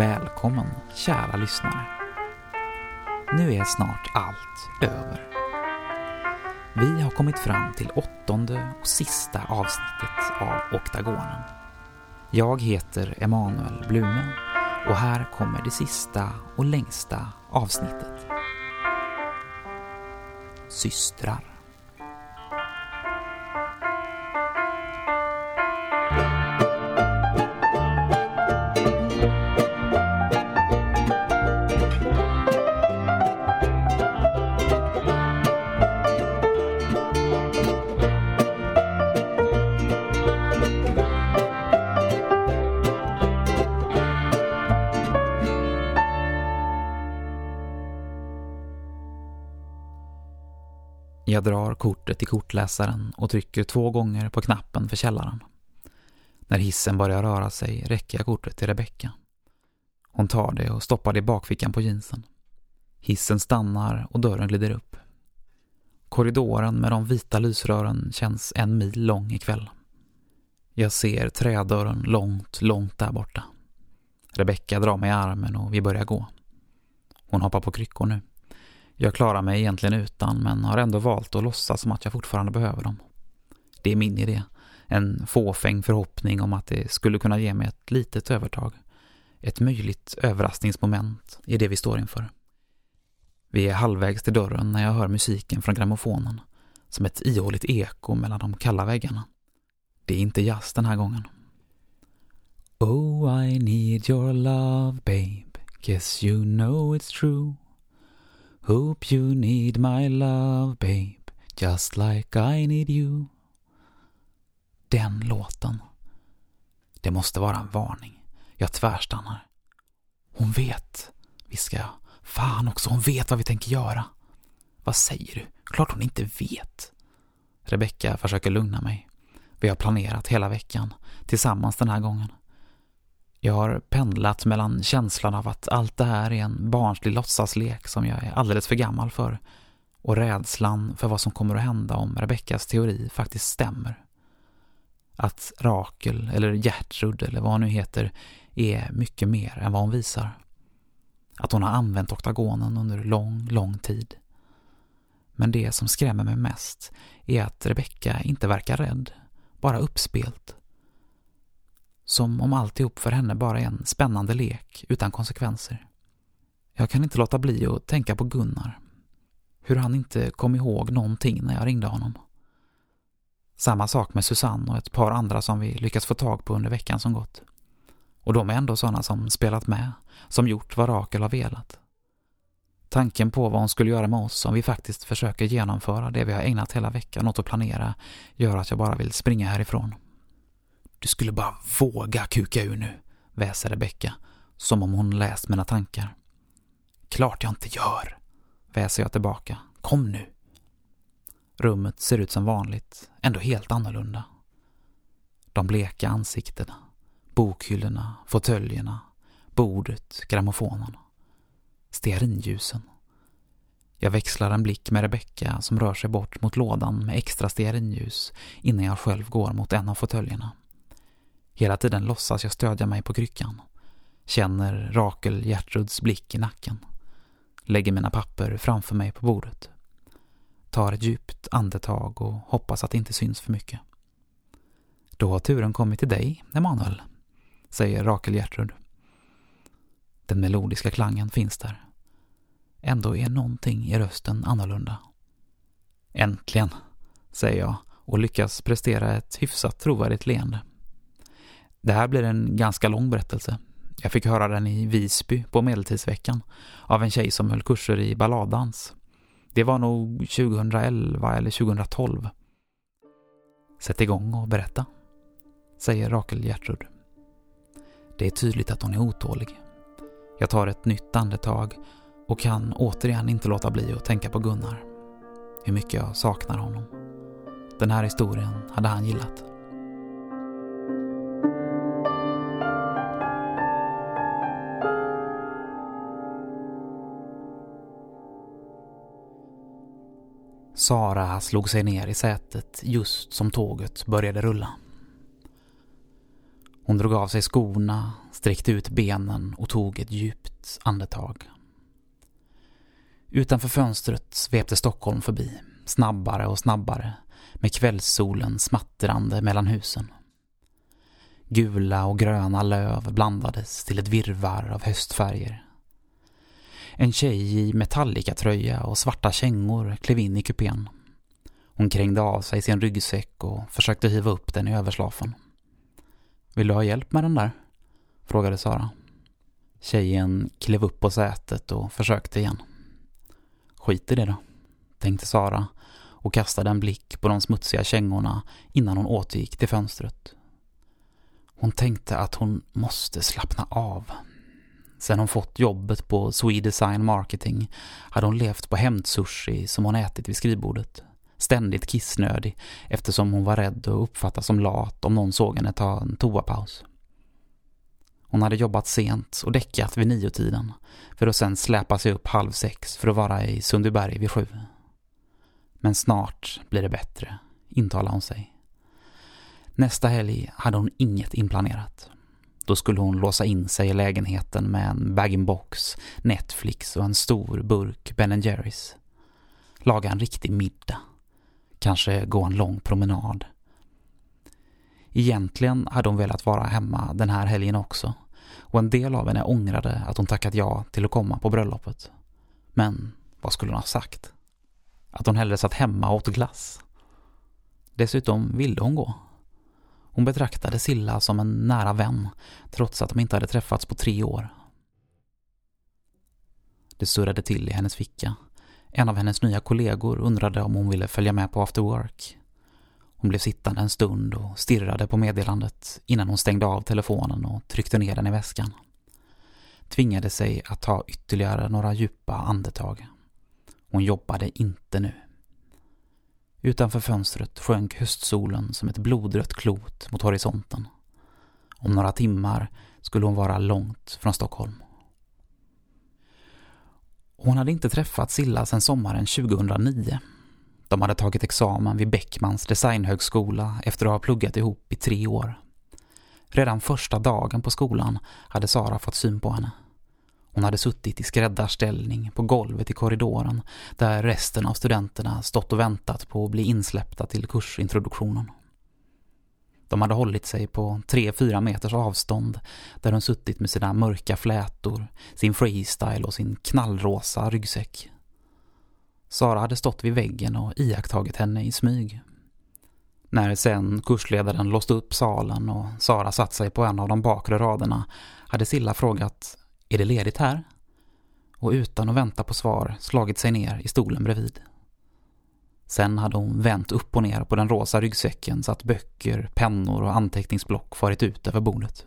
Välkommen, kära lyssnare. Nu är snart allt över. Vi har kommit fram till åttonde och sista avsnittet av Oktagonen. Jag heter Emanuel Blume och här kommer det sista och längsta avsnittet. Systrar. Jag drar kortet i kortläsaren och trycker två gånger på knappen för källaren. När hissen börjar röra sig räcker jag kortet till Rebecka. Hon tar det och stoppar det i bakfickan på jeansen. Hissen stannar och dörren glider upp. Korridoren med de vita lysrören känns en mil lång ikväll. Jag ser trädörren långt, långt där borta. Rebecka drar mig i armen och vi börjar gå. Hon hoppar på kryckor nu. Jag klarar mig egentligen utan men har ändå valt att låtsas som att jag fortfarande behöver dem. Det är min idé. En fåfäng förhoppning om att det skulle kunna ge mig ett litet övertag. Ett möjligt överraskningsmoment i det vi står inför. Vi är halvvägs till dörren när jag hör musiken från grammofonen. Som ett ihåligt eko mellan de kalla väggarna. Det är inte jazz den här gången. Oh, I need your love, babe. Guess you know it's true. Hope you need my love, babe. Just like I need you. Den låten. Det måste vara en varning. Jag tvärstannar. Hon vet, viskar jag. Fan också, hon vet vad vi tänker göra. Vad säger du? Klart hon inte vet. Rebecka försöker lugna mig. Vi har planerat hela veckan, tillsammans den här gången. Jag har pendlat mellan känslan av att allt det här är en barnslig låtsaslek som jag är alldeles för gammal för och rädslan för vad som kommer att hända om Rebeckas teori faktiskt stämmer. Att Rakel, eller Gertrud eller vad hon nu heter, är mycket mer än vad hon visar. Att hon har använt oktagonen under lång, lång tid. Men det som skrämmer mig mest är att Rebecka inte verkar rädd, bara uppspelt. Som om alltihop för henne bara är en spännande lek utan konsekvenser. Jag kan inte låta bli att tänka på Gunnar. Hur han inte kom ihåg någonting när jag ringde honom. Samma sak med Susanne och ett par andra som vi lyckats få tag på under veckan som gått. Och de är ändå sådana som spelat med, som gjort vad Rakel har velat. Tanken på vad hon skulle göra med oss om vi faktiskt försöker genomföra det vi har ägnat hela veckan åt att planera gör att jag bara vill springa härifrån. Du skulle bara våga kuka ur nu, väser Rebecka, som om hon läst mina tankar. Klart jag inte gör, väser jag tillbaka. Kom nu. Rummet ser ut som vanligt, ändå helt annorlunda. De bleka ansiktena, bokhyllorna, fåtöljerna, bordet, grammofonen. Stearinljusen. Jag växlar en blick med Rebecka som rör sig bort mot lådan med extra stearinljus innan jag själv går mot en av fåtöljerna. Hela tiden låtsas jag stödja mig på kryckan. Känner Rakel Gertruds blick i nacken. Lägger mina papper framför mig på bordet. Tar ett djupt andetag och hoppas att det inte syns för mycket. Då har turen kommit till dig, Emanuel, säger Rakel Gertrud. Den melodiska klangen finns där. Ändå är någonting i rösten annorlunda. Äntligen, säger jag och lyckas prestera ett hyfsat trovärdigt leende. Det här blir en ganska lång berättelse. Jag fick höra den i Visby på medeltidsveckan av en tjej som höll kurser i balladdans. Det var nog 2011 eller 2012. Sätt igång och berätta, säger Rakel Gertrud. Det är tydligt att hon är otålig. Jag tar ett nytt andetag och kan återigen inte låta bli att tänka på Gunnar. Hur mycket jag saknar honom. Den här historien hade han gillat. Sara slog sig ner i sätet just som tåget började rulla. Hon drog av sig skorna, sträckte ut benen och tog ett djupt andetag. Utanför fönstret svepte Stockholm förbi, snabbare och snabbare, med kvällssolen smattrande mellan husen. Gula och gröna löv blandades till ett virvar av höstfärger. En tjej i Metallica-tröja och svarta kängor klev in i kupén. Hon krängde av sig sin ryggsäck och försökte hiva upp den i överslafen. Vill du ha hjälp med den där? frågade Sara. Tjejen klev upp på sätet och försökte igen. Skit i det då, tänkte Sara och kastade en blick på de smutsiga kängorna innan hon återgick till fönstret. Hon tänkte att hon måste slappna av. Sen hon fått jobbet på Swedesign Marketing hade hon levt på hämtsushi som hon ätit vid skrivbordet. Ständigt kissnödig eftersom hon var rädd att uppfattas som lat om någon såg henne ta en toapaus. Hon hade jobbat sent och däckat vid niotiden för att sen släpa sig upp halv sex för att vara i Sundbyberg vid sju. Men snart blir det bättre, intalade hon sig. Nästa helg hade hon inget inplanerat. Då skulle hon låsa in sig i lägenheten med en bag-in-box, Netflix och en stor burk Ben Jerrys. Laga en riktig middag. Kanske gå en lång promenad. Egentligen hade hon velat vara hemma den här helgen också och en del av henne ångrade att hon tackat ja till att komma på bröllopet. Men vad skulle hon ha sagt? Att hon hellre satt hemma och åt glass? Dessutom ville hon gå. Hon betraktade Silla som en nära vän, trots att de inte hade träffats på tre år. Det surrade till i hennes ficka. En av hennes nya kollegor undrade om hon ville följa med på after work. Hon blev sittande en stund och stirrade på meddelandet innan hon stängde av telefonen och tryckte ner den i väskan. Tvingade sig att ta ytterligare några djupa andetag. Hon jobbade inte nu. Utanför fönstret sjönk höstsolen som ett blodrött klot mot horisonten. Om några timmar skulle hon vara långt från Stockholm. Hon hade inte träffat Silla sedan sommaren 2009. De hade tagit examen vid Beckmans designhögskola efter att ha pluggat ihop i tre år. Redan första dagen på skolan hade Sara fått syn på henne. Hon hade suttit i skräddarställning på golvet i korridoren där resten av studenterna stått och väntat på att bli insläppta till kursintroduktionen. De hade hållit sig på tre fyra meters avstånd där hon suttit med sina mörka flätor, sin freestyle och sin knallrosa ryggsäck. Sara hade stått vid väggen och iakttagit henne i smyg. När sen kursledaren låste upp salen och Sara satt sig på en av de bakre raderna hade Silla frågat är det ledigt här? Och utan att vänta på svar slagit sig ner i stolen bredvid. Sen hade hon vänt upp och ner på den rosa ryggsäcken så att böcker, pennor och anteckningsblock farit ut över bordet.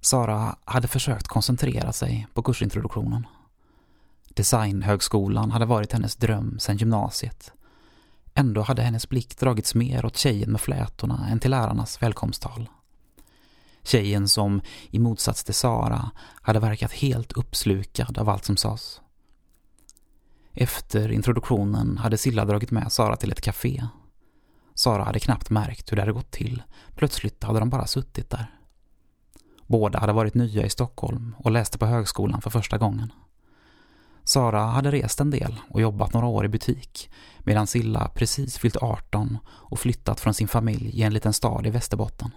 Sara hade försökt koncentrera sig på kursintroduktionen. Designhögskolan hade varit hennes dröm sedan gymnasiet. Ändå hade hennes blick dragits mer åt tjejen med flätorna än till lärarnas välkomsttal. Tjejen som, i motsats till Sara, hade verkat helt uppslukad av allt som sades. Efter introduktionen hade Silla dragit med Sara till ett café. Sara hade knappt märkt hur det hade gått till. Plötsligt hade de bara suttit där. Båda hade varit nya i Stockholm och läste på högskolan för första gången. Sara hade rest en del och jobbat några år i butik medan Silla precis fyllt 18 och flyttat från sin familj i en liten stad i Västerbotten.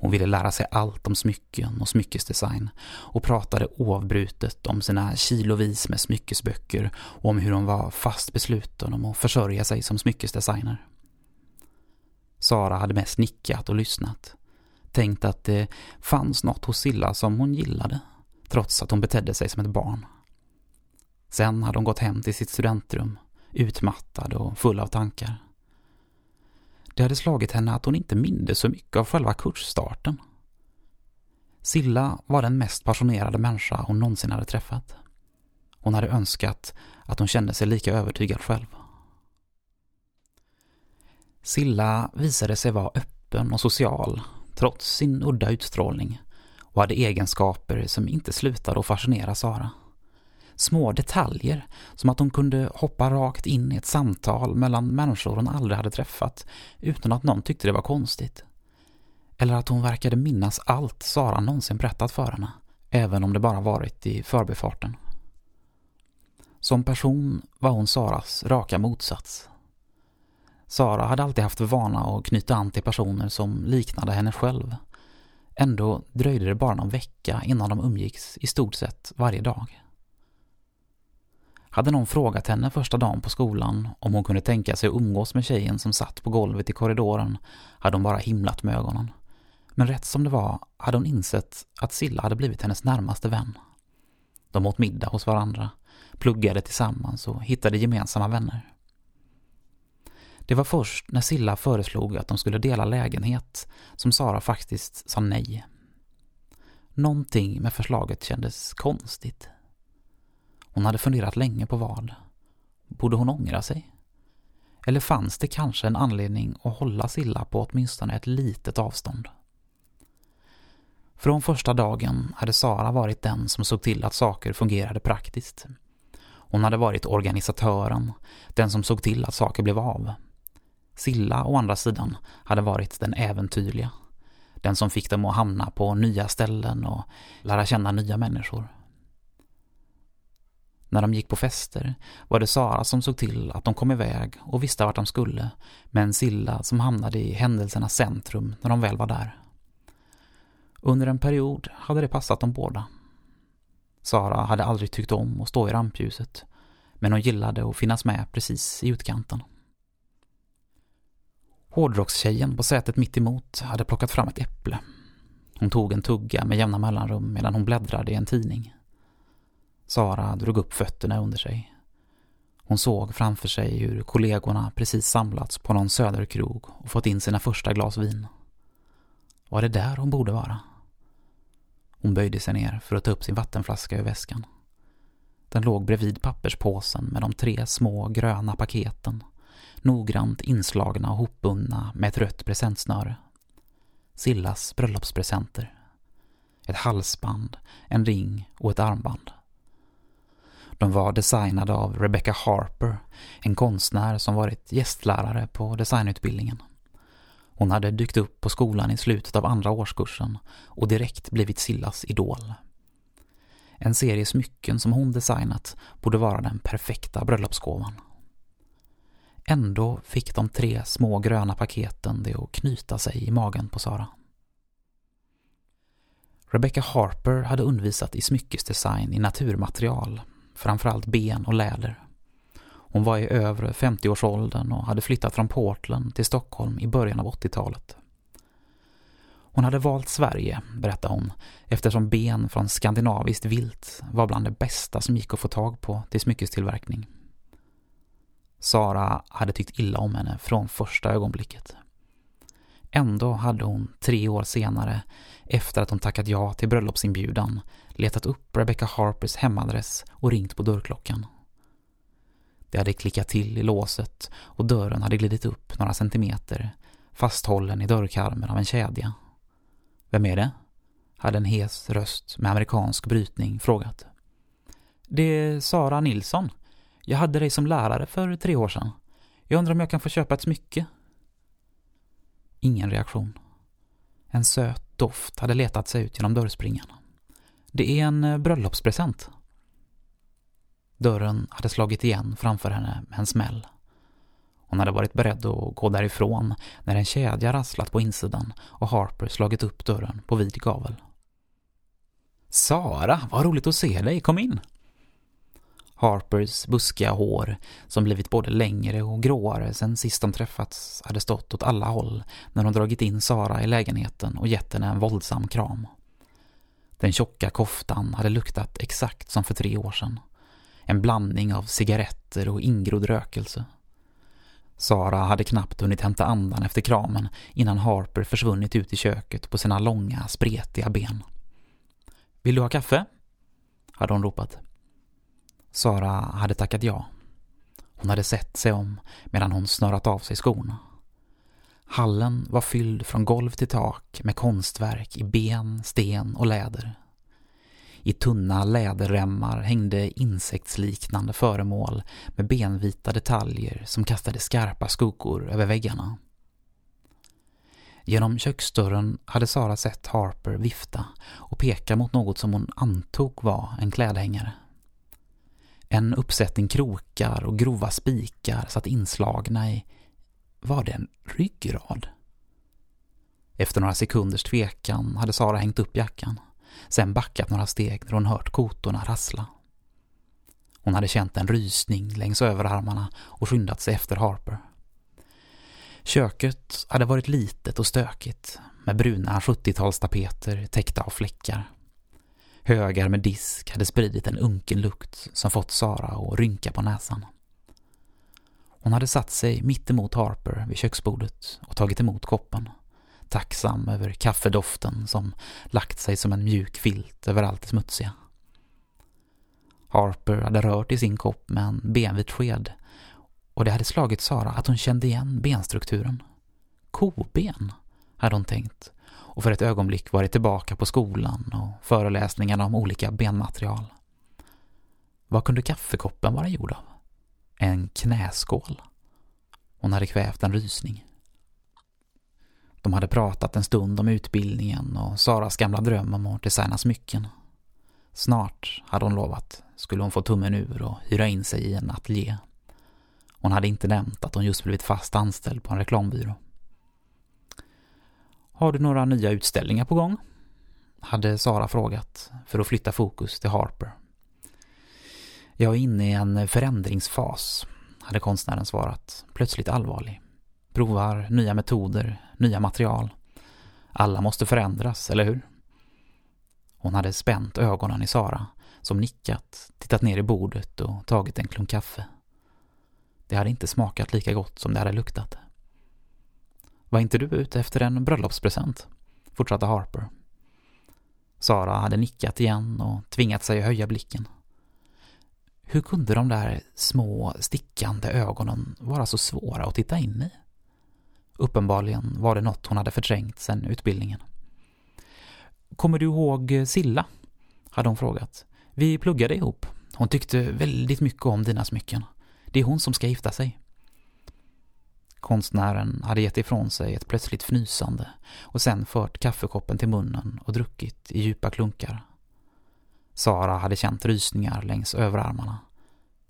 Hon ville lära sig allt om smycken och smyckesdesign och pratade oavbrutet om sina kilovis med smyckesböcker och om hur hon var fast besluten om att försörja sig som smyckesdesigner. Sara hade mest nickat och lyssnat. Tänkt att det fanns något hos Silla som hon gillade, trots att hon betedde sig som ett barn. Sen hade hon gått hem till sitt studentrum, utmattad och full av tankar. Det hade slagit henne att hon inte mindes så mycket av själva kursstarten. Silla var den mest passionerade människa hon någonsin hade träffat. Hon hade önskat att hon kände sig lika övertygad själv. Silla visade sig vara öppen och social, trots sin udda utstrålning, och hade egenskaper som inte slutade att fascinera Sara små detaljer, som att hon kunde hoppa rakt in i ett samtal mellan människor hon aldrig hade träffat utan att någon tyckte det var konstigt. Eller att hon verkade minnas allt Sara någonsin berättat för henne, även om det bara varit i förbifarten. Som person var hon Saras raka motsats. Sara hade alltid haft för vana att knyta an till personer som liknade henne själv. Ändå dröjde det bara någon vecka innan de umgicks i stort sett varje dag. Hade någon frågat henne första dagen på skolan om hon kunde tänka sig att umgås med tjejen som satt på golvet i korridoren hade hon bara himlat med ögonen. Men rätt som det var hade hon insett att Silla hade blivit hennes närmaste vän. De åt middag hos varandra, pluggade tillsammans och hittade gemensamma vänner. Det var först när Silla föreslog att de skulle dela lägenhet som Sara faktiskt sa nej. Någonting med förslaget kändes konstigt. Hon hade funderat länge på vad. Borde hon ångra sig? Eller fanns det kanske en anledning att hålla Silla på åtminstone ett litet avstånd? Från första dagen hade Sara varit den som såg till att saker fungerade praktiskt. Hon hade varit organisatören, den som såg till att saker blev av. Silla, å andra sidan, hade varit den äventyrliga. Den som fick dem att hamna på nya ställen och lära känna nya människor. När de gick på fester var det Sara som såg till att de kom iväg och visste vart de skulle, men Silla som hamnade i händelsernas centrum när de väl var där. Under en period hade det passat dem båda. Sara hade aldrig tyckt om att stå i rampljuset, men hon gillade att finnas med precis i utkanten. Hårdrockstjejen på sätet mitt emot hade plockat fram ett äpple. Hon tog en tugga med jämna mellanrum medan hon bläddrade i en tidning. Sara drog upp fötterna under sig. Hon såg framför sig hur kollegorna precis samlats på någon söderkrog och fått in sina första glas vin. Var det där hon borde vara? Hon böjde sig ner för att ta upp sin vattenflaska ur väskan. Den låg bredvid papperspåsen med de tre små gröna paketen, noggrant inslagna och hopbundna med ett rött presentsnöre. Sillas bröllopspresenter. Ett halsband, en ring och ett armband. De var designade av Rebecca Harper, en konstnär som varit gästlärare på designutbildningen. Hon hade dykt upp på skolan i slutet av andra årskursen och direkt blivit Sillas idol. En serie smycken som hon designat borde vara den perfekta bröllopsgåvan. Ändå fick de tre små gröna paketen det att knyta sig i magen på Sara. Rebecca Harper hade undervisat i smyckesdesign i naturmaterial framförallt ben och läder. Hon var i övre 50-årsåldern och hade flyttat från Portland till Stockholm i början av 80-talet. Hon hade valt Sverige, berättade hon, eftersom ben från skandinaviskt vilt var bland det bästa som gick att få tag på till smyckestillverkning. Sara hade tyckt illa om henne från första ögonblicket. Ändå hade hon tre år senare, efter att hon tackat ja till bröllopsinbjudan, letat upp Rebecca Harpers hemadress och ringt på dörrklockan. Det hade klickat till i låset och dörren hade glidit upp några centimeter, fasthållen i dörrkarmen av en kedja. Vem är det? hade en hes röst med amerikansk brytning frågat. Det är Sara Nilsson. Jag hade dig som lärare för tre år sedan. Jag undrar om jag kan få köpa ett smycke? Ingen reaktion. En söt doft hade letat sig ut genom dörrspringan. Det är en eh, bröllopspresent. Dörren hade slagit igen framför henne med en smäll. Hon hade varit beredd att gå därifrån när en kedja rasslat på insidan och Harper slagit upp dörren på vid gavel. Sara, vad roligt att se dig, kom in! Harpers buskiga hår, som blivit både längre och gråare sen sist de träffats, hade stått åt alla håll när hon dragit in Sara i lägenheten och gett henne en våldsam kram. Den tjocka koftan hade luktat exakt som för tre år sedan. En blandning av cigaretter och ingrodd rökelse. Sara hade knappt hunnit hämta andan efter kramen innan Harper försvunnit ut i köket på sina långa, spretiga ben. Vill du ha kaffe? hade hon ropat. Sara hade tackat ja. Hon hade sett sig om medan hon snörat av sig skorna. Hallen var fylld från golv till tak med konstverk i ben, sten och läder. I tunna läderremmar hängde insektsliknande föremål med benvita detaljer som kastade skarpa skuggor över väggarna. Genom köksdörren hade Sara sett Harper vifta och peka mot något som hon antog var en klädhängare. En uppsättning krokar och grova spikar satt inslagna i... Var det en ryggrad? Efter några sekunders tvekan hade Sara hängt upp jackan, sen backat några steg när hon hört kotorna rassla. Hon hade känt en rysning längs överarmarna och skyndat sig efter Harper. Köket hade varit litet och stökigt med bruna 70-talstapeter täckta av fläckar. Högar med disk hade spridit en unken lukt som fått Sara att rynka på näsan. Hon hade satt sig mittemot Harper vid köksbordet och tagit emot koppen, tacksam över kaffedoften som lagt sig som en mjuk filt över allt det smutsiga. Harper hade rört i sin kopp med en benvit sked och det hade slagit Sara att hon kände igen benstrukturen. Koben, hade hon tänkt och för ett ögonblick varit tillbaka på skolan och föreläsningarna om olika benmaterial. Vad kunde kaffekoppen vara gjord av? En knäskål. Hon hade kvävt en rysning. De hade pratat en stund om utbildningen och Saras gamla dröm om att designa smycken. Snart, hade hon lovat, skulle hon få tummen ur och hyra in sig i en ateljé. Hon hade inte nämnt att hon just blivit fast anställd på en reklambyrå. Har du några nya utställningar på gång? Hade Sara frågat för att flytta fokus till Harper. Jag är inne i en förändringsfas, hade konstnären svarat, plötsligt allvarlig. Provar nya metoder, nya material. Alla måste förändras, eller hur? Hon hade spänt ögonen i Sara, som nickat, tittat ner i bordet och tagit en klunk kaffe. Det hade inte smakat lika gott som det hade luktat. Var inte du ute efter en bröllopspresent? Fortsatte Harper. Sara hade nickat igen och tvingat sig att höja blicken. Hur kunde de där små stickande ögonen vara så svåra att titta in i? Uppenbarligen var det något hon hade förträngt sedan utbildningen. Kommer du ihåg Silla? hade hon frågat. Vi pluggade ihop. Hon tyckte väldigt mycket om dina smycken. Det är hon som ska gifta sig. Konstnären hade gett ifrån sig ett plötsligt fnysande och sen fört kaffekoppen till munnen och druckit i djupa klunkar. Sara hade känt rysningar längs överarmarna.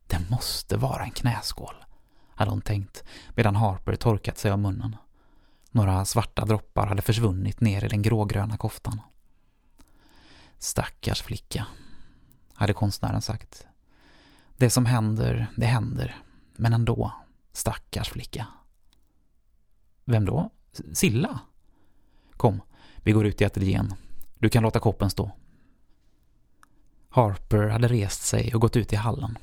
Det måste vara en knäskål, hade hon tänkt medan Harper torkat sig av munnen. Några svarta droppar hade försvunnit ner i den grågröna koftan. Stackars flicka, hade konstnären sagt. Det som händer, det händer. Men ändå, stackars flicka. Vem då? Silla? Kom, vi går ut i ateljén. Du kan låta koppen stå. Harper hade rest sig och gått ut i hallen.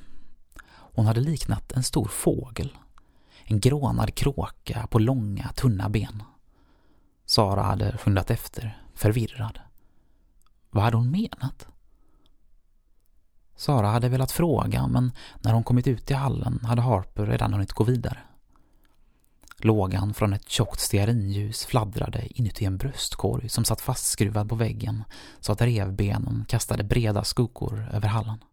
Hon hade liknat en stor fågel. En grånad kråka på långa, tunna ben. Sara hade fundat efter, förvirrad. Vad hade hon menat? Sara hade velat fråga, men när hon kommit ut i hallen hade Harper redan hunnit gå vidare. Lågan från ett tjockt stearinljus fladdrade inuti en bröstkorg som satt fastskruvad på väggen så att revbenen kastade breda skuggor över hallen.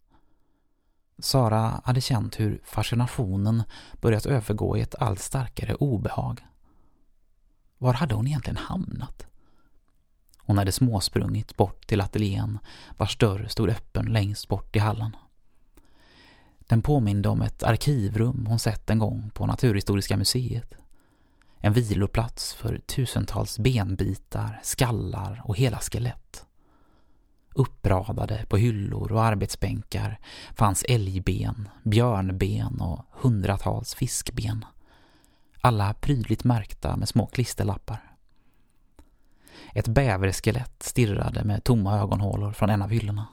Sara hade känt hur fascinationen börjat övergå i ett allt starkare obehag. Var hade hon egentligen hamnat? Hon hade småsprungit bort till ateljén vars dörr stod öppen längst bort i hallen. Den påminde om ett arkivrum hon sett en gång på Naturhistoriska museet. En viloplats för tusentals benbitar, skallar och hela skelett. Uppradade på hyllor och arbetsbänkar fanns älgben, björnben och hundratals fiskben. Alla prydligt märkta med små klisterlappar. Ett bäverskelett stirrade med tomma ögonhålor från en av hyllorna.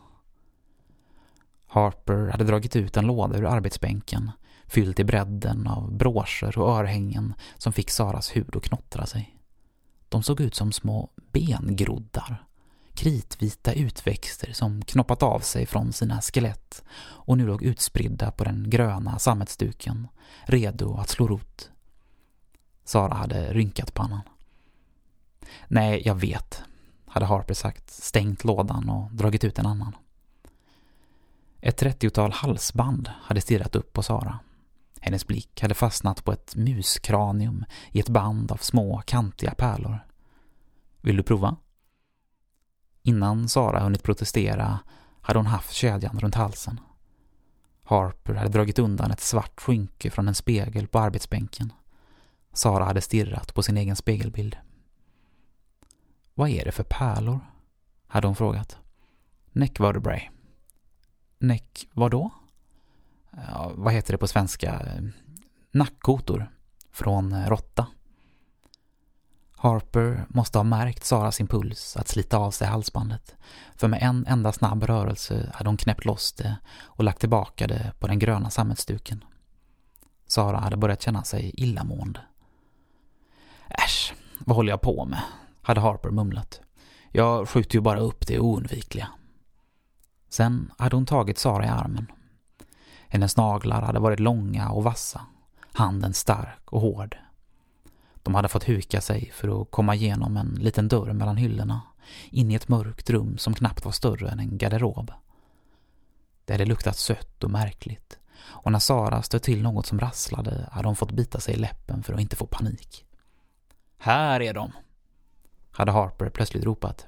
Harper hade dragit ut en låda ur arbetsbänken, fylld till bredden av broscher och örhängen som fick Saras hud att knottra sig. De såg ut som små bengroddar, kritvita utväxter som knoppat av sig från sina skelett och nu låg utspridda på den gröna sammetsduken, redo att slå rot. Sara hade rynkat pannan. Nej, jag vet, hade Harper sagt, stängt lådan och dragit ut en annan. Ett trettiotal halsband hade stirrat upp på Sara. Hennes blick hade fastnat på ett muskranium i ett band av små kantiga pärlor. Vill du prova? Innan Sara hunnit protestera hade hon haft kedjan runt halsen. Harper hade dragit undan ett svart skynke från en spegel på arbetsbänken. Sara hade stirrat på sin egen spegelbild. Vad är det för pärlor? hade hon frågat. Neck vertebrae. Neck vadå? Ja, vad heter det på svenska? Nackkotor. Från eh, råtta. Harper måste ha märkt Saras impuls att slita av sig halsbandet, för med en enda snabb rörelse hade hon knäppt loss det och lagt tillbaka det på den gröna sammetsduken. Sara hade börjat känna sig illamående. Äsch, vad håller jag på med? hade Harper mumlat. Jag skjuter ju bara upp det oundvikliga. Sen hade hon tagit Sara i armen. Hennes naglar hade varit långa och vassa, handen stark och hård. De hade fått huka sig för att komma igenom en liten dörr mellan hyllorna, in i ett mörkt rum som knappt var större än en garderob. Det hade luktat sött och märkligt, och när Sara stött till något som rasslade hade hon fått bita sig i läppen för att inte få panik. Här är de! hade Harper plötsligt ropat.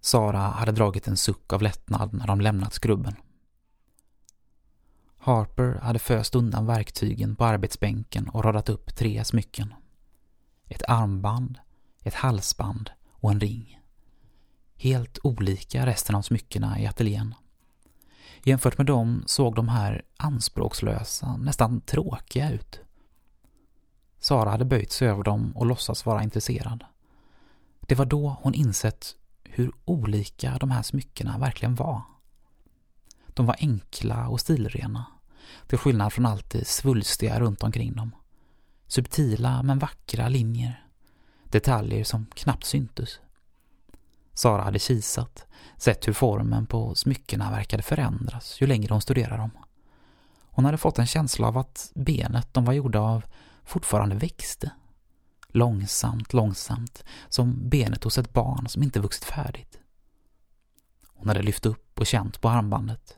Sara hade dragit en suck av lättnad när de lämnat skrubben. Harper hade föst undan verktygen på arbetsbänken och radat upp tre smycken. Ett armband, ett halsband och en ring. Helt olika resten av smyckena i ateljén. Jämfört med dem såg de här anspråkslösa, nästan tråkiga ut. Sara hade böjt sig över dem och låtsats vara intresserad. Det var då hon insett hur olika de här smyckena verkligen var. De var enkla och stilrena, till skillnad från allt det svulstiga runt omkring dem. Subtila men vackra linjer. Detaljer som knappt syntes. Sara hade kisat, sett hur formen på smyckena verkade förändras ju längre hon studerade dem. Hon hade fått en känsla av att benet de var gjorda av fortfarande växte. Långsamt, långsamt, som benet hos ett barn som inte vuxit färdigt. Hon hade lyft upp och känt på armbandet.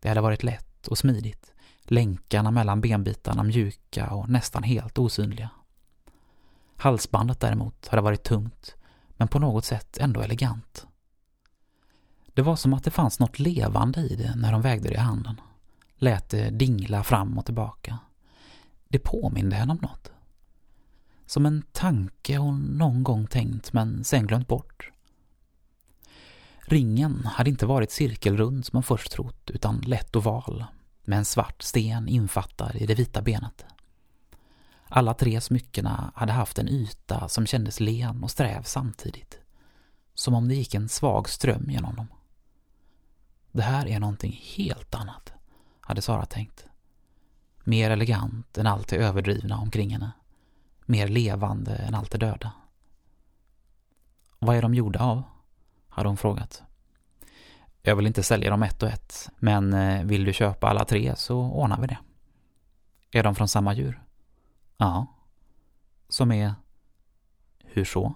Det hade varit lätt och smidigt, länkarna mellan benbitarna mjuka och nästan helt osynliga. Halsbandet däremot hade varit tungt, men på något sätt ändå elegant. Det var som att det fanns något levande i det när de vägde det i handen. Lät det dingla fram och tillbaka. Det påminde henne om något. Som en tanke hon någon gång tänkt men sen glömt bort. Ringen hade inte varit cirkelrund som man först trott utan lätt oval med en svart sten infattad i det vita benet. Alla tre smyckena hade haft en yta som kändes len och sträv samtidigt. Som om det gick en svag ström genom dem. Det här är någonting helt annat, hade Sara tänkt. Mer elegant än allt det överdrivna omkring henne. Mer levande än allt det döda. Vad är de gjorda av? Hade hon frågat. Jag vill inte sälja dem ett och ett, men eh, vill du köpa alla tre så ordnar vi det. Är de från samma djur? Ja. Som är... Hur så?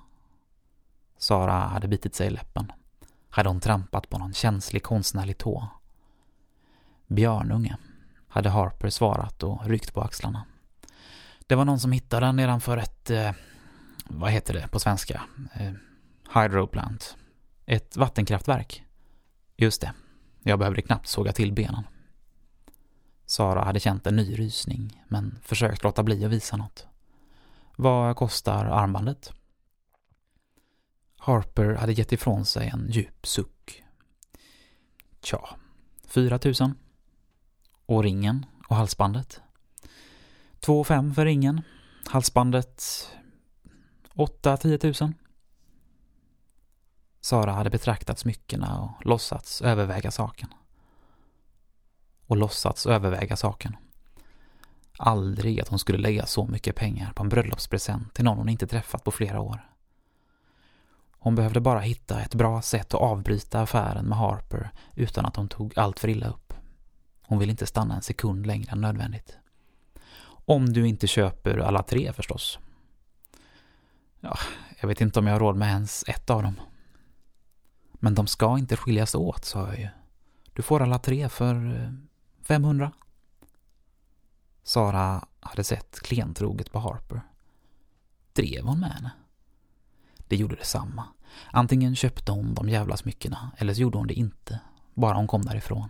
Sara hade bitit sig i läppen. Hade hon trampat på någon känslig konstnärlig tå? Björnunge, hade Harper svarat och ryckt på axlarna. Det var någon som hittade den nedanför ett... Eh, vad heter det på svenska? Eh, hydroplant. Ett vattenkraftverk. Just det. Jag behövde knappt såga till benen. Sara hade känt en ny rysning, men försökt låta bli att visa något. Vad kostar armbandet? Harper hade gett ifrån sig en djup suck. Tja, fyra tusen. Och ringen och halsbandet? Två fem för ringen. Halsbandet åtta, tio tusen. Sara hade betraktat smyckena och låtsats överväga saken. Och låtsats överväga saken. Aldrig att hon skulle lägga så mycket pengar på en bröllopspresent till någon hon inte träffat på flera år. Hon behövde bara hitta ett bra sätt att avbryta affären med Harper utan att hon tog allt för illa upp. Hon ville inte stanna en sekund längre än nödvändigt. Om du inte köper alla tre förstås. Ja, jag vet inte om jag har råd med ens ett av dem. Men de ska inte skiljas åt, sa jag ju. Du får alla tre för eh, 500. Sara hade sett klentroget på Harper. Drev hon med henne? Det Det gjorde detsamma. Antingen köpte hon de jävla smyckena eller så gjorde hon det inte, bara hon kom därifrån.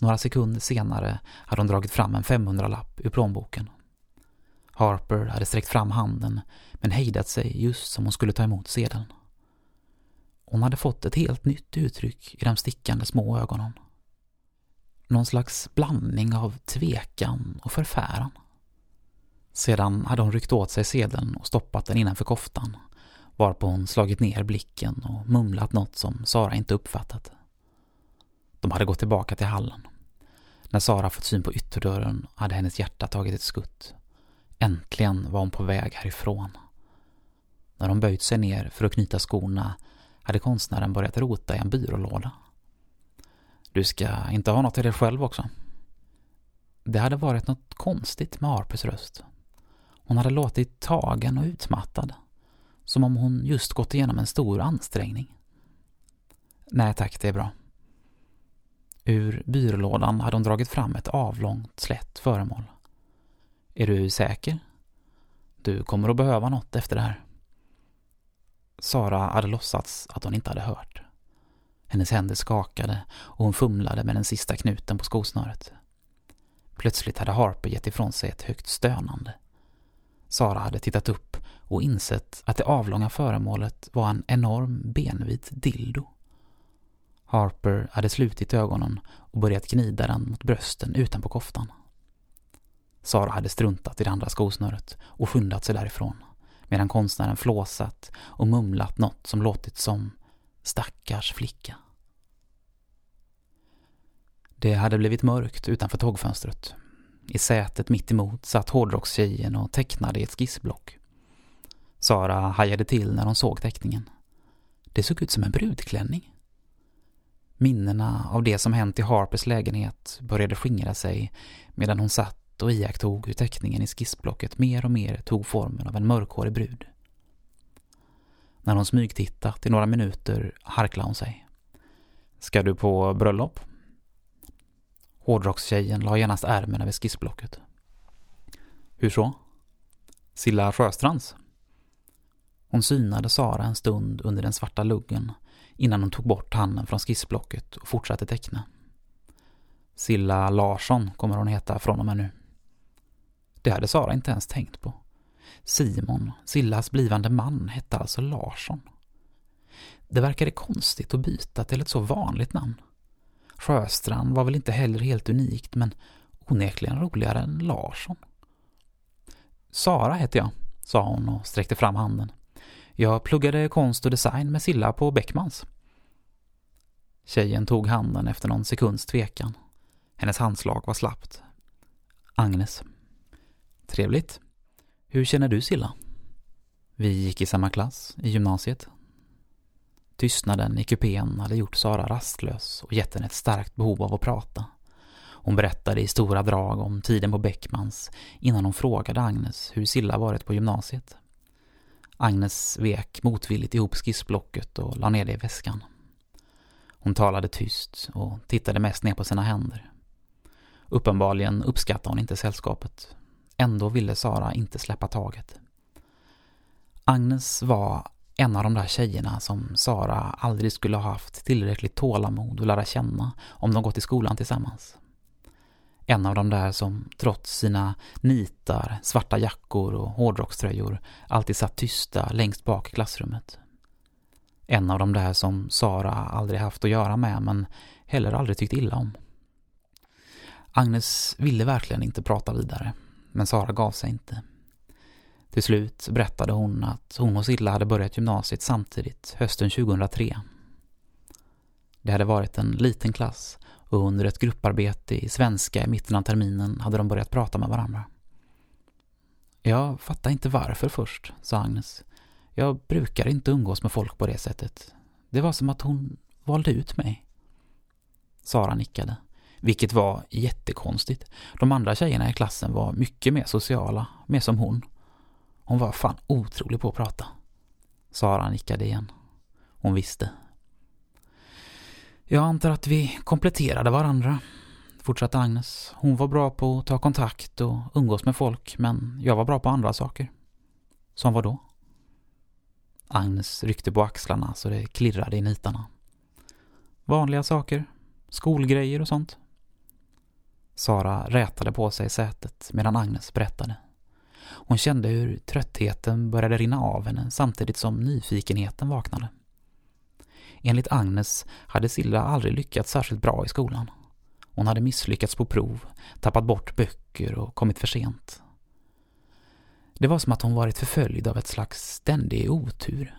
Några sekunder senare hade hon dragit fram en 500-lapp ur plånboken. Harper hade sträckt fram handen men hejdat sig just som hon skulle ta emot sedeln. Hon hade fått ett helt nytt uttryck i de stickande små ögonen. Någon slags blandning av tvekan och förfäran. Sedan hade hon ryckt åt sig sedeln och stoppat den innanför koftan, varpå hon slagit ner blicken och mumlat något som Sara inte uppfattat. De hade gått tillbaka till hallen. När Sara fått syn på ytterdörren hade hennes hjärta tagit ett skutt. Äntligen var hon på väg härifrån. När hon böjt sig ner för att knyta skorna hade konstnären börjat rota i en byrålåda. Du ska inte ha något till dig själv också? Det hade varit något konstigt med Harpers röst. Hon hade låtit tagen och utmattad. Som om hon just gått igenom en stor ansträngning. Nej tack, det är bra. Ur byrålådan hade hon dragit fram ett avlångt, slätt föremål. Är du säker? Du kommer att behöva något efter det här. Sara hade låtsats att hon inte hade hört. Hennes händer skakade och hon fumlade med den sista knuten på skosnöret. Plötsligt hade Harper gett ifrån sig ett högt stönande. Sara hade tittat upp och insett att det avlånga föremålet var en enorm benvit dildo. Harper hade slutit ögonen och börjat gnida den mot brösten utanpå koftan. Sara hade struntat i det andra skosnöret och skyndat sig därifrån medan konstnären flåsat och mumlat något som låtit som stackars flicka. Det hade blivit mörkt utanför tågfönstret. I sätet mitt emot satt hårdrockstjejen och tecknade i ett skissblock. Sara hajade till när hon såg teckningen. Det såg ut som en brudklänning. Minnena av det som hänt i Harpers lägenhet började skingra sig medan hon satt och iakttog hur teckningen i skissblocket mer och mer tog formen av en mörkhårig brud. När hon smygtittat i några minuter harklade hon sig. Ska du på bröllop? Hårdrockstjejen la genast ärmen över skissblocket. Hur så? Silla Sjöstrands? Hon synade Sara en stund under den svarta luggen innan hon tog bort handen från skissblocket och fortsatte teckna. Silla Larsson kommer hon heta från och med nu. Det hade Sara inte ens tänkt på. Simon, Sillas blivande man, hette alltså Larsson. Det verkade konstigt att byta till ett så vanligt namn. Sjöstrand var väl inte heller helt unikt, men onekligen roligare än Larsson. Sara heter jag, sa hon och sträckte fram handen. Jag pluggade konst och design med Silla på Beckmans. Tjejen tog handen efter någon sekunds tvekan. Hennes handslag var slappt. Agnes. Trevligt. Hur känner du Silla? Vi gick i samma klass i gymnasiet. Tystnaden i kupén hade gjort Sara rastlös och gett henne ett starkt behov av att prata. Hon berättade i stora drag om tiden på Beckmans innan hon frågade Agnes hur Silla varit på gymnasiet. Agnes vek motvilligt ihop skissblocket och la ner det i väskan. Hon talade tyst och tittade mest ner på sina händer. Uppenbarligen uppskattade hon inte sällskapet. Ändå ville Sara inte släppa taget. Agnes var en av de där tjejerna som Sara aldrig skulle ha haft tillräckligt tålamod att lära känna om de gått i skolan tillsammans. En av de där som trots sina nitar, svarta jackor och hårdrockströjor alltid satt tysta längst bak i klassrummet. En av de där som Sara aldrig haft att göra med men heller aldrig tyckt illa om. Agnes ville verkligen inte prata vidare, men Sara gav sig inte. Till slut berättade hon att hon och Silla hade börjat gymnasiet samtidigt, hösten 2003. Det hade varit en liten klass och under ett grupparbete i svenska i mitten av terminen hade de börjat prata med varandra. Jag fattar inte varför först, sa Agnes. Jag brukar inte umgås med folk på det sättet. Det var som att hon valde ut mig. Sara nickade, vilket var jättekonstigt. De andra tjejerna i klassen var mycket mer sociala, mer som hon. Hon var fan otrolig på att prata. Sara nickade igen. Hon visste. Jag antar att vi kompletterade varandra, fortsatte Agnes. Hon var bra på att ta kontakt och umgås med folk, men jag var bra på andra saker. Som vad då? Agnes ryckte på axlarna så det klirrade i nitarna. Vanliga saker. Skolgrejer och sånt. Sara rätade på sig i sätet medan Agnes berättade. Hon kände hur tröttheten började rinna av henne samtidigt som nyfikenheten vaknade. Enligt Agnes hade Silla aldrig lyckats särskilt bra i skolan. Hon hade misslyckats på prov, tappat bort böcker och kommit för sent. Det var som att hon varit förföljd av ett slags ständig otur.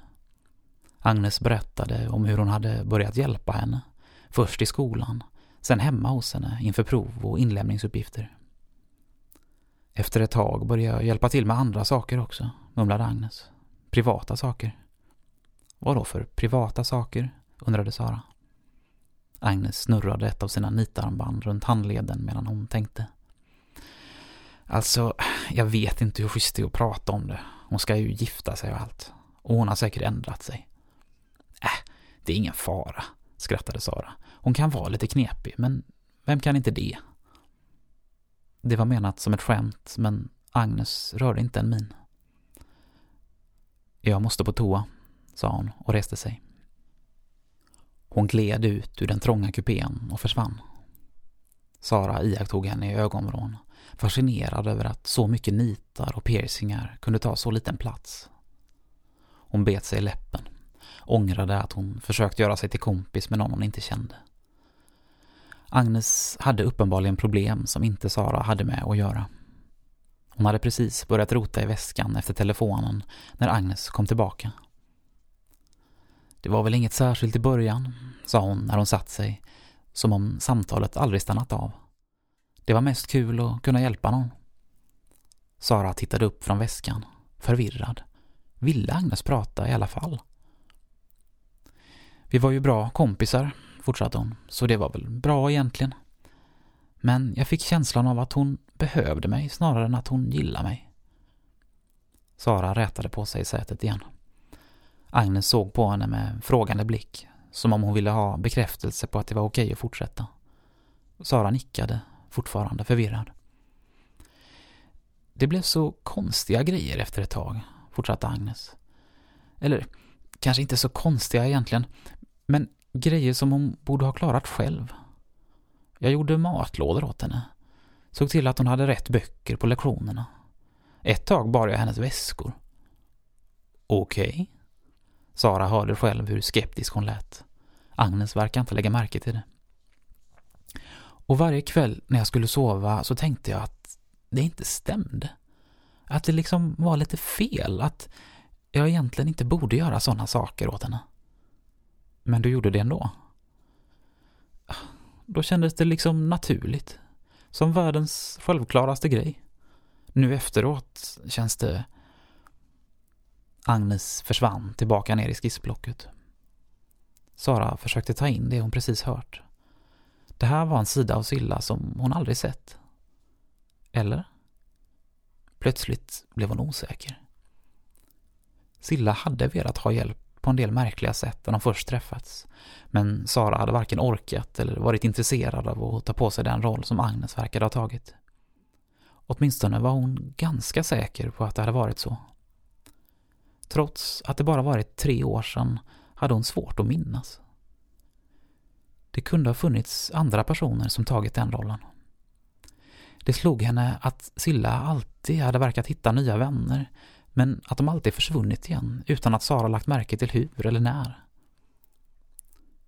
Agnes berättade om hur hon hade börjat hjälpa henne, först i skolan, sen hemma hos henne inför prov och inlämningsuppgifter. Efter ett tag började jag hjälpa till med andra saker också, mumlade Agnes. Privata saker. Vad då för privata saker? undrade Sara. Agnes snurrade ett av sina nitarmband runt handleden medan hon tänkte. Alltså, jag vet inte hur schysst det är att prata om det. Hon ska ju gifta sig och allt. Och hon har säkert ändrat sig. Äh, det är ingen fara, skrattade Sara. Hon kan vara lite knepig, men vem kan inte det? Det var menat som ett skämt, men Agnes rörde inte en min. Jag måste på toa, sa hon och reste sig. Hon gled ut ur den trånga kupén och försvann. Sara iakttog henne i ögonvrån, fascinerad över att så mycket nitar och piercingar kunde ta så liten plats. Hon bet sig i läppen, ångrade att hon försökt göra sig till kompis med någon hon inte kände. Agnes hade uppenbarligen problem som inte Sara hade med att göra. Hon hade precis börjat rota i väskan efter telefonen när Agnes kom tillbaka. Det var väl inget särskilt i början, sa hon när hon satt sig, som om samtalet aldrig stannat av. Det var mest kul att kunna hjälpa någon. Sara tittade upp från väskan, förvirrad. Ville Agnes prata i alla fall? Vi var ju bra kompisar, fortsatte hon, så det var väl bra egentligen. Men jag fick känslan av att hon behövde mig snarare än att hon gillade mig. Sara rätade på sig i sätet igen. Agnes såg på henne med frågande blick, som om hon ville ha bekräftelse på att det var okej att fortsätta. Sara nickade, fortfarande förvirrad. Det blev så konstiga grejer efter ett tag, fortsatte Agnes. Eller, kanske inte så konstiga egentligen, men grejer som hon borde ha klarat själv. Jag gjorde matlådor åt henne. Såg till att hon hade rätt böcker på lektionerna. Ett tag bar jag hennes väskor. Okej. Okay. Sara hörde själv hur skeptisk hon lät. Agnes verkar inte lägga märke till det. Och varje kväll när jag skulle sova så tänkte jag att det inte stämde. Att det liksom var lite fel, att jag egentligen inte borde göra sådana saker åt henne. Men du gjorde det ändå. Då kändes det liksom naturligt. Som världens självklaraste grej. Nu efteråt känns det... Agnes försvann tillbaka ner i skissblocket. Sara försökte ta in det hon precis hört. Det här var en sida av Silla som hon aldrig sett. Eller? Plötsligt blev hon osäker. Silla hade velat ha hjälp på en del märkliga sätt när de först träffats. Men Sara hade varken orkat eller varit intresserad av att ta på sig den roll som Agnes verkade ha tagit. Åtminstone var hon ganska säker på att det hade varit så. Trots att det bara varit tre år sedan hade hon svårt att minnas. Det kunde ha funnits andra personer som tagit den rollen. Det slog henne att Silla alltid hade verkat hitta nya vänner men att de alltid försvunnit igen utan att Sara lagt märke till hur eller när.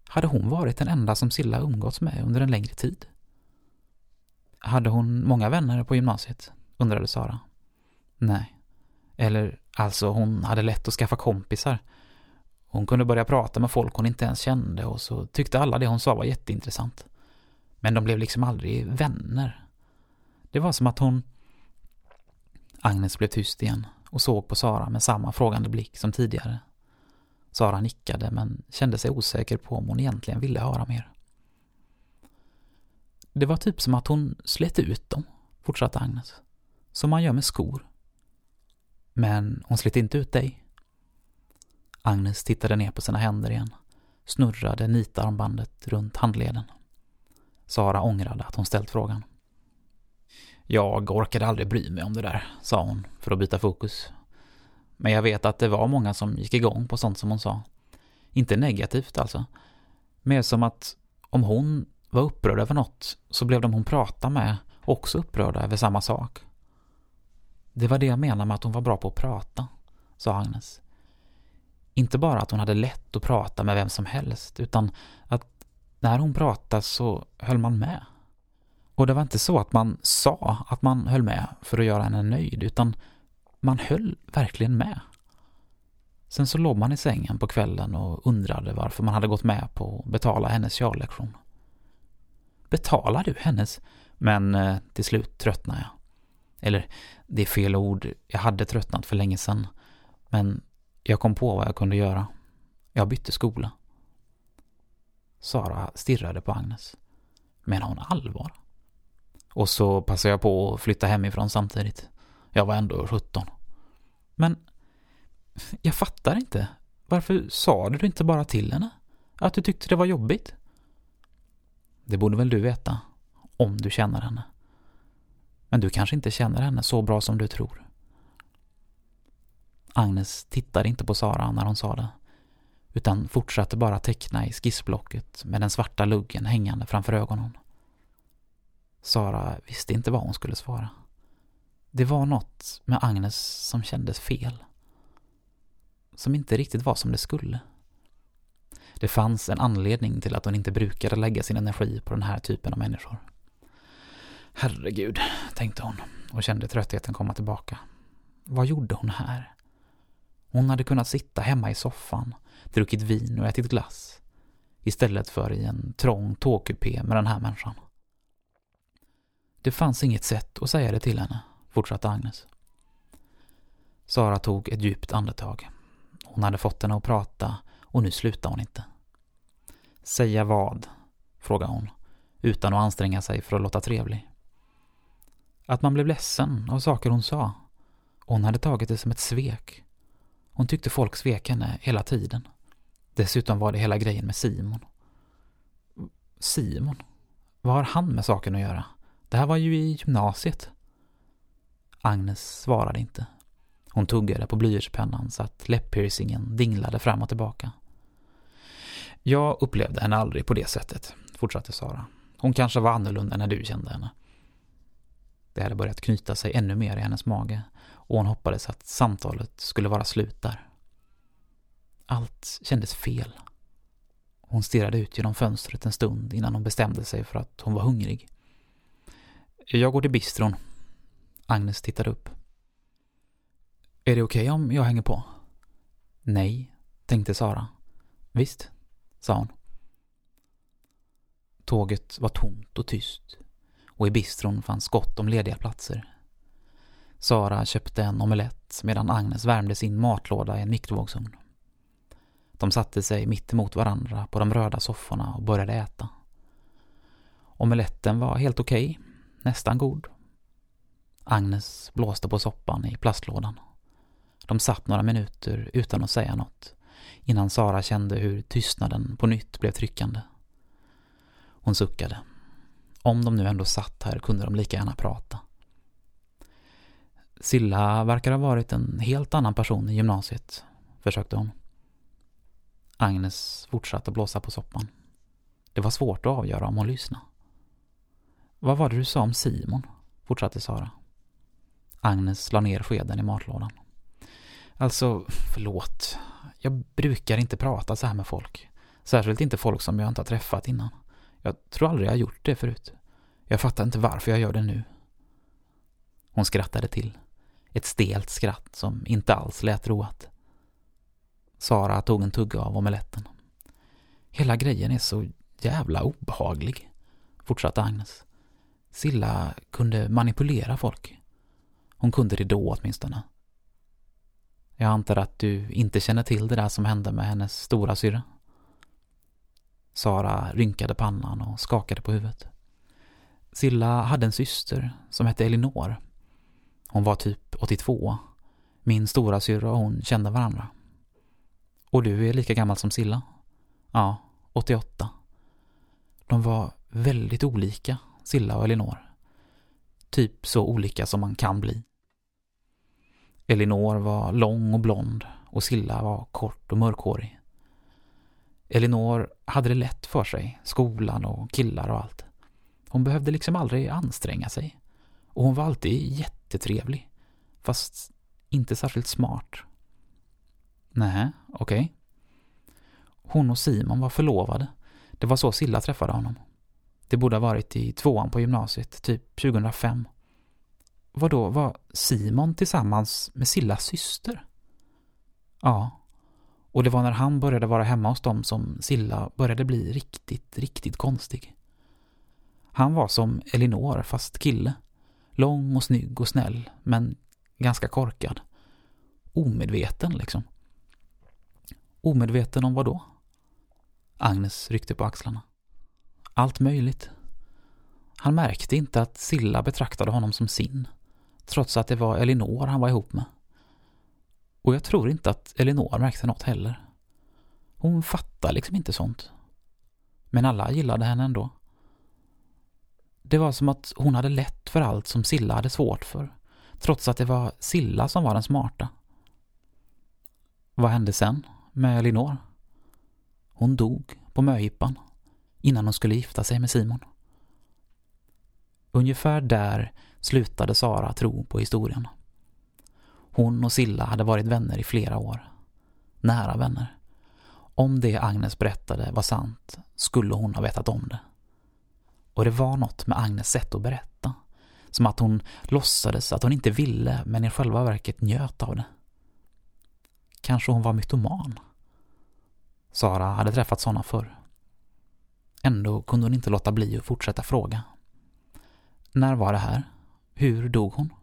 Hade hon varit den enda som Silla umgåtts med under en längre tid? Hade hon många vänner på gymnasiet? undrade Sara. Nej. Eller, alltså hon hade lätt att skaffa kompisar. Hon kunde börja prata med folk hon inte ens kände och så tyckte alla det hon sa var jätteintressant. Men de blev liksom aldrig vänner. Det var som att hon... Agnes blev tyst igen och såg på Sara med samma frågande blick som tidigare. Sara nickade men kände sig osäker på om hon egentligen ville höra mer. Det var typ som att hon slet ut dem, fortsatte Agnes. Som man gör med skor. Men hon slet inte ut dig. Agnes tittade ner på sina händer igen, snurrade nitarmbandet runt handleden. Sara ångrade att hon ställt frågan. Jag orkade aldrig bry mig om det där, sa hon för att byta fokus. Men jag vet att det var många som gick igång på sånt som hon sa. Inte negativt alltså. Mer som att om hon var upprörd över något så blev de hon pratade med också upprörda över samma sak. Det var det jag menade med att hon var bra på att prata, sa Agnes. Inte bara att hon hade lätt att prata med vem som helst, utan att när hon pratade så höll man med. Och det var inte så att man sa att man höll med för att göra henne nöjd, utan man höll verkligen med. Sen så låg man i sängen på kvällen och undrade varför man hade gått med på att betala hennes körlektion. Betalar du hennes? Men eh, till slut tröttnade jag. Eller, det är fel ord. Jag hade tröttnat för länge sedan. Men jag kom på vad jag kunde göra. Jag bytte skola. Sara stirrade på Agnes. Menar hon allvar? Och så passade jag på att flytta hemifrån samtidigt. Jag var ändå 17. Men jag fattar inte. Varför sa du inte bara till henne? Att du tyckte det var jobbigt? Det borde väl du veta, om du känner henne. Men du kanske inte känner henne så bra som du tror. Agnes tittade inte på Sara när hon sa det, utan fortsatte bara teckna i skissblocket med den svarta luggen hängande framför ögonen. Sara visste inte vad hon skulle svara. Det var något med Agnes som kändes fel. Som inte riktigt var som det skulle. Det fanns en anledning till att hon inte brukade lägga sin energi på den här typen av människor. Herregud, tänkte hon och kände tröttheten komma tillbaka. Vad gjorde hon här? Hon hade kunnat sitta hemma i soffan, druckit vin och ätit glass istället för i en trång tågkupé med den här människan. Det fanns inget sätt att säga det till henne, fortsatte Agnes. Sara tog ett djupt andetag. Hon hade fått henne att prata och nu slutade hon inte. Säga vad? frågade hon, utan att anstränga sig för att låta trevlig. Att man blev ledsen av saker hon sa. hon hade tagit det som ett svek. Hon tyckte folk svek henne hela tiden. Dessutom var det hela grejen med Simon. Simon? Vad har han med saken att göra? Det här var ju i gymnasiet. Agnes svarade inte. Hon tuggade på blyertspennan så att läpppiercingen dinglade fram och tillbaka. Jag upplevde henne aldrig på det sättet, fortsatte Sara. Hon kanske var annorlunda när du kände henne. Det hade börjat knyta sig ännu mer i hennes mage och hon hoppades att samtalet skulle vara slut där. Allt kändes fel. Hon stirrade ut genom fönstret en stund innan hon bestämde sig för att hon var hungrig. Jag går till bistron. Agnes tittade upp. Är det okej okay om jag hänger på? Nej, tänkte Sara. Visst, sa hon. Tåget var tomt och tyst och i bistron fanns gott om lediga platser. Sara köpte en omelett medan Agnes värmde sin matlåda i en mikrovågsugn. De satte sig mitt emot varandra på de röda sofforna och började äta. Omeletten var helt okej, okay, nästan god. Agnes blåste på soppan i plastlådan. De satt några minuter utan att säga något innan Sara kände hur tystnaden på nytt blev tryckande. Hon suckade. Om de nu ändå satt här kunde de lika gärna prata. Silla verkar ha varit en helt annan person i gymnasiet, försökte hon. Agnes fortsatte blåsa på soppan. Det var svårt att avgöra om hon lyssnade. Vad var det du sa om Simon? fortsatte Sara. Agnes la ner skeden i matlådan. Alltså, förlåt. Jag brukar inte prata så här med folk. Särskilt inte folk som jag inte har träffat innan. Jag tror aldrig jag har gjort det förut. Jag fattar inte varför jag gör det nu. Hon skrattade till. Ett stelt skratt som inte alls lät roat. Sara tog en tugga av omeletten. Hela grejen är så jävla obehaglig, fortsatte Agnes. Silla kunde manipulera folk. Hon kunde det då åtminstone. Jag antar att du inte känner till det där som hände med hennes stora syra. Sara rynkade pannan och skakade på huvudet. Silla hade en syster som hette Elinor. Hon var typ 82. Min stora syra och hon kände varandra. Och du är lika gammal som Silla? Ja, 88. De var väldigt olika, Silla och Elinor. Typ så olika som man kan bli. Elinor var lång och blond och Silla var kort och mörkhårig. Elinor hade det lätt för sig, skolan och killar och allt. Hon behövde liksom aldrig anstränga sig. Och hon var alltid jättetrevlig. Fast inte särskilt smart. Nej, okej. Okay. Hon och Simon var förlovade. Det var så Silla träffade honom. Det borde ha varit i tvåan på gymnasiet, typ 2005. Vadå, var Simon tillsammans med Sillas syster? Ja. Och det var när han började vara hemma hos dem som Silla började bli riktigt, riktigt konstig. Han var som Elinor, fast kille. Lång och snygg och snäll, men ganska korkad. Omedveten liksom. Omedveten om vad då? Agnes ryckte på axlarna. Allt möjligt. Han märkte inte att Silla betraktade honom som sin, trots att det var Elinor han var ihop med. Och jag tror inte att Elinor märkte något heller. Hon fattade liksom inte sånt. Men alla gillade henne ändå. Det var som att hon hade lätt för allt som Silla hade svårt för, trots att det var Silla som var den smarta. Vad hände sen med Elinor? Hon dog på möhippan innan hon skulle gifta sig med Simon. Ungefär där slutade Sara tro på historien. Hon och Silla hade varit vänner i flera år. Nära vänner. Om det Agnes berättade var sant skulle hon ha vetat om det. Och det var något med Agnes sätt att berätta. Som att hon låtsades att hon inte ville men i själva verket njöt av det. Kanske hon var mytoman. Sara hade träffat sådana förr. Ändå kunde hon inte låta bli att fortsätta fråga. När var det här? Hur dog hon?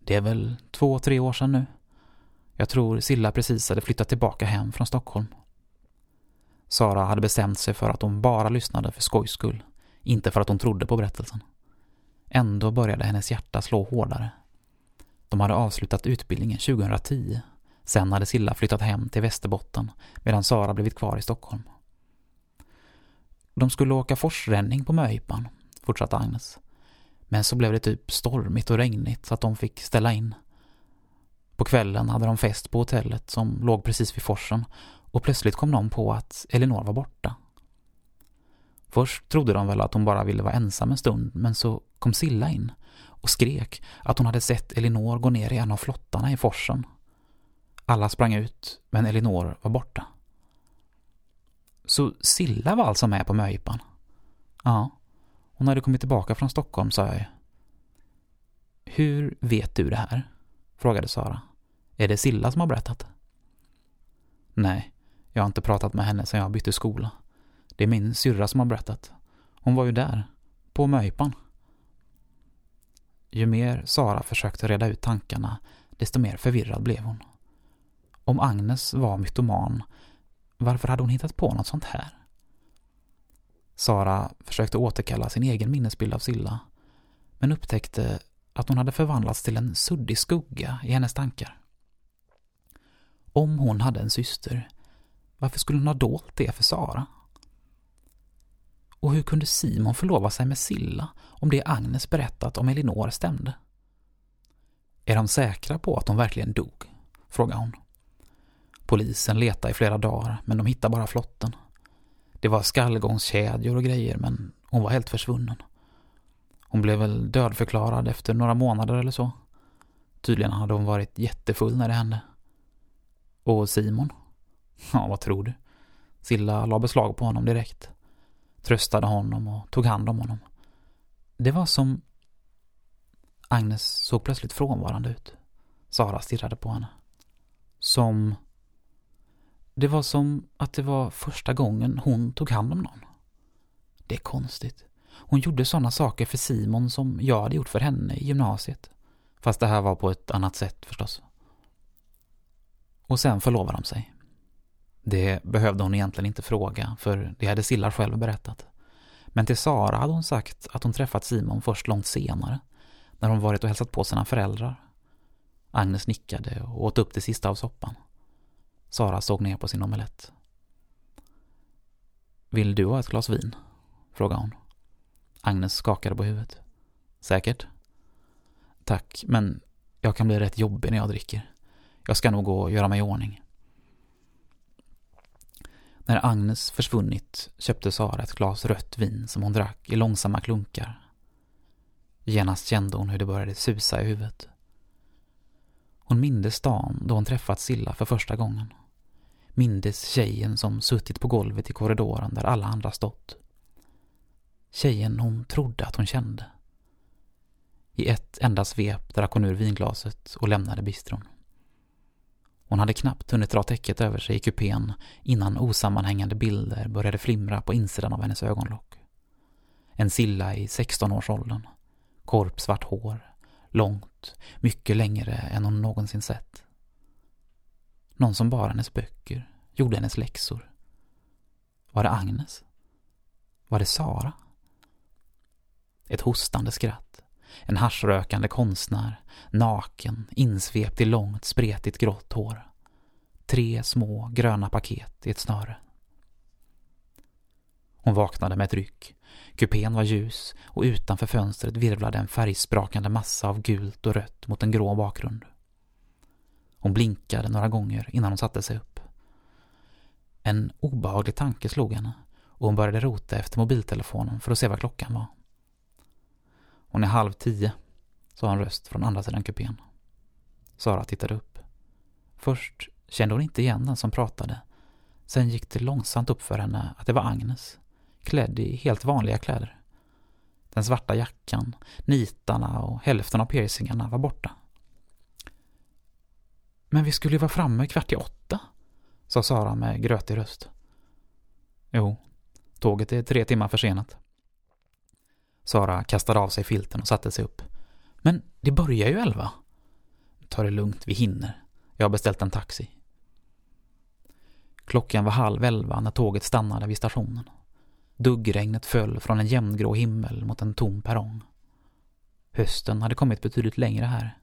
Det är väl två, tre år sedan nu. Jag tror Silla precis hade flyttat tillbaka hem från Stockholm. Sara hade bestämt sig för att hon bara lyssnade för skojs skull, inte för att hon trodde på berättelsen. Ändå började hennes hjärta slå hårdare. De hade avslutat utbildningen 2010. Sen hade Silla flyttat hem till Västerbotten medan Sara blivit kvar i Stockholm. De skulle åka forsränning på möhippan, fortsatte Agnes. Men så blev det typ stormigt och regnigt så att de fick ställa in. På kvällen hade de fest på hotellet som låg precis vid forsen och plötsligt kom de på att Elinor var borta. Först trodde de väl att hon bara ville vara ensam en stund men så kom Silla in och skrek att hon hade sett Elinor gå ner i en av flottarna i forsen. Alla sprang ut men Elinor var borta. Så Silla var alltså med på möhippan? Ja. Hon hade kommit tillbaka från Stockholm, sa jag ju. Hur vet du det här? frågade Sara. Är det Silla som har berättat? Nej, jag har inte pratat med henne sedan jag bytte skola. Det är min syrra som har berättat. Hon var ju där, på möhippan. Ju mer Sara försökte reda ut tankarna, desto mer förvirrad blev hon. Om Agnes var mytoman, varför hade hon hittat på något sånt här? Sara försökte återkalla sin egen minnesbild av Silla, men upptäckte att hon hade förvandlats till en suddig skugga i hennes tankar. Om hon hade en syster, varför skulle hon ha dolt det för Sara? Och hur kunde Simon förlova sig med Silla om det Agnes berättat om Elinor stämde? Är de säkra på att hon verkligen dog? frågade hon. Polisen letade i flera dagar, men de hittade bara flotten. Det var skallgångskedjor och grejer, men hon var helt försvunnen. Hon blev väl dödförklarad efter några månader eller så. Tydligen hade hon varit jättefull när det hände. Och Simon? Ja, vad tror du? Silla la beslag på honom direkt. Tröstade honom och tog hand om honom. Det var som... Agnes såg plötsligt frånvarande ut. Sara stirrade på henne. Som... Det var som att det var första gången hon tog hand om någon. Det är konstigt. Hon gjorde sådana saker för Simon som jag hade gjort för henne i gymnasiet. Fast det här var på ett annat sätt förstås. Och sen förlovade de sig. Det behövde hon egentligen inte fråga, för det hade Silla själv berättat. Men till Sara hade hon sagt att hon träffat Simon först långt senare, när hon varit och hälsat på sina föräldrar. Agnes nickade och åt upp det sista av soppan. Sara såg ner på sin omelett. Vill du ha ett glas vin? frågade hon. Agnes skakade på huvudet. Säkert. Tack, men Jag kan bli rätt jobbig när jag dricker. Jag ska nog gå och göra mig i ordning. När Agnes försvunnit köpte Sara ett glas rött vin som hon drack i långsamma klunkar. Genast kände hon hur det började susa i huvudet. Hon mindes dagen då hon träffat Silla för första gången. Mindes tjejen som suttit på golvet i korridoren där alla andra stått. Tjejen hon trodde att hon kände. I ett enda svep drack hon ur vinglaset och lämnade bistron. Hon hade knappt hunnit dra täcket över sig i kupén innan osammanhängande bilder började flimra på insidan av hennes ögonlock. En Silla i 16-årsåldern. Korpsvart hår. Långt, mycket längre än hon någonsin sett. Någon som bar hennes böcker, gjorde hennes läxor. Var det Agnes? Var det Sara? Ett hostande skratt. En haschrökande konstnär, naken, insvept i långt, spretigt grått hår. Tre små gröna paket i ett snöre. Hon vaknade med ett ryck. Kupén var ljus och utanför fönstret virvlade en färgsprakande massa av gult och rött mot en grå bakgrund. Hon blinkade några gånger innan hon satte sig upp. En obehaglig tanke slog henne och hon började rota efter mobiltelefonen för att se vad klockan var. Hon är halv tio, sa en röst från andra sidan kupén. Sara tittade upp. Först kände hon inte igen den som pratade. Sen gick det långsamt upp för henne att det var Agnes, klädd i helt vanliga kläder. Den svarta jackan, nitarna och hälften av piercingarna var borta. Men vi skulle ju vara framme kvart i åtta, sa Sara med grötig röst. Jo, tåget är tre timmar försenat. Sara kastade av sig filten och satte sig upp. Men det börjar ju elva. Ta det lugnt, vi hinner. Jag har beställt en taxi. Klockan var halv elva när tåget stannade vid stationen. Duggregnet föll från en jämngrå himmel mot en tom perrong. Hösten hade kommit betydligt längre här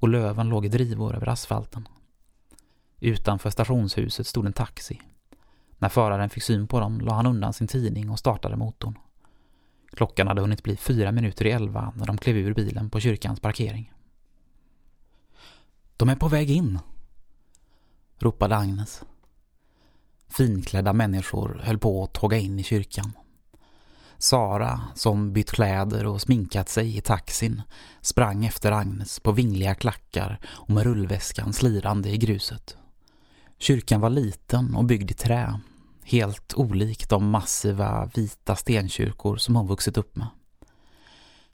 och löven låg i drivor över asfalten. Utanför stationshuset stod en taxi. När föraren fick syn på dem la han undan sin tidning och startade motorn. Klockan hade hunnit bli fyra minuter i elva när de klev ur bilen på kyrkans parkering. De är på väg in, ropade Agnes. Finklädda människor höll på att tåga in i kyrkan. Sara, som bytt kläder och sminkat sig i taxin, sprang efter Agnes på vingliga klackar och med rullväskan slirande i gruset. Kyrkan var liten och byggd i trä helt olik de massiva vita stenkyrkor som hon vuxit upp med.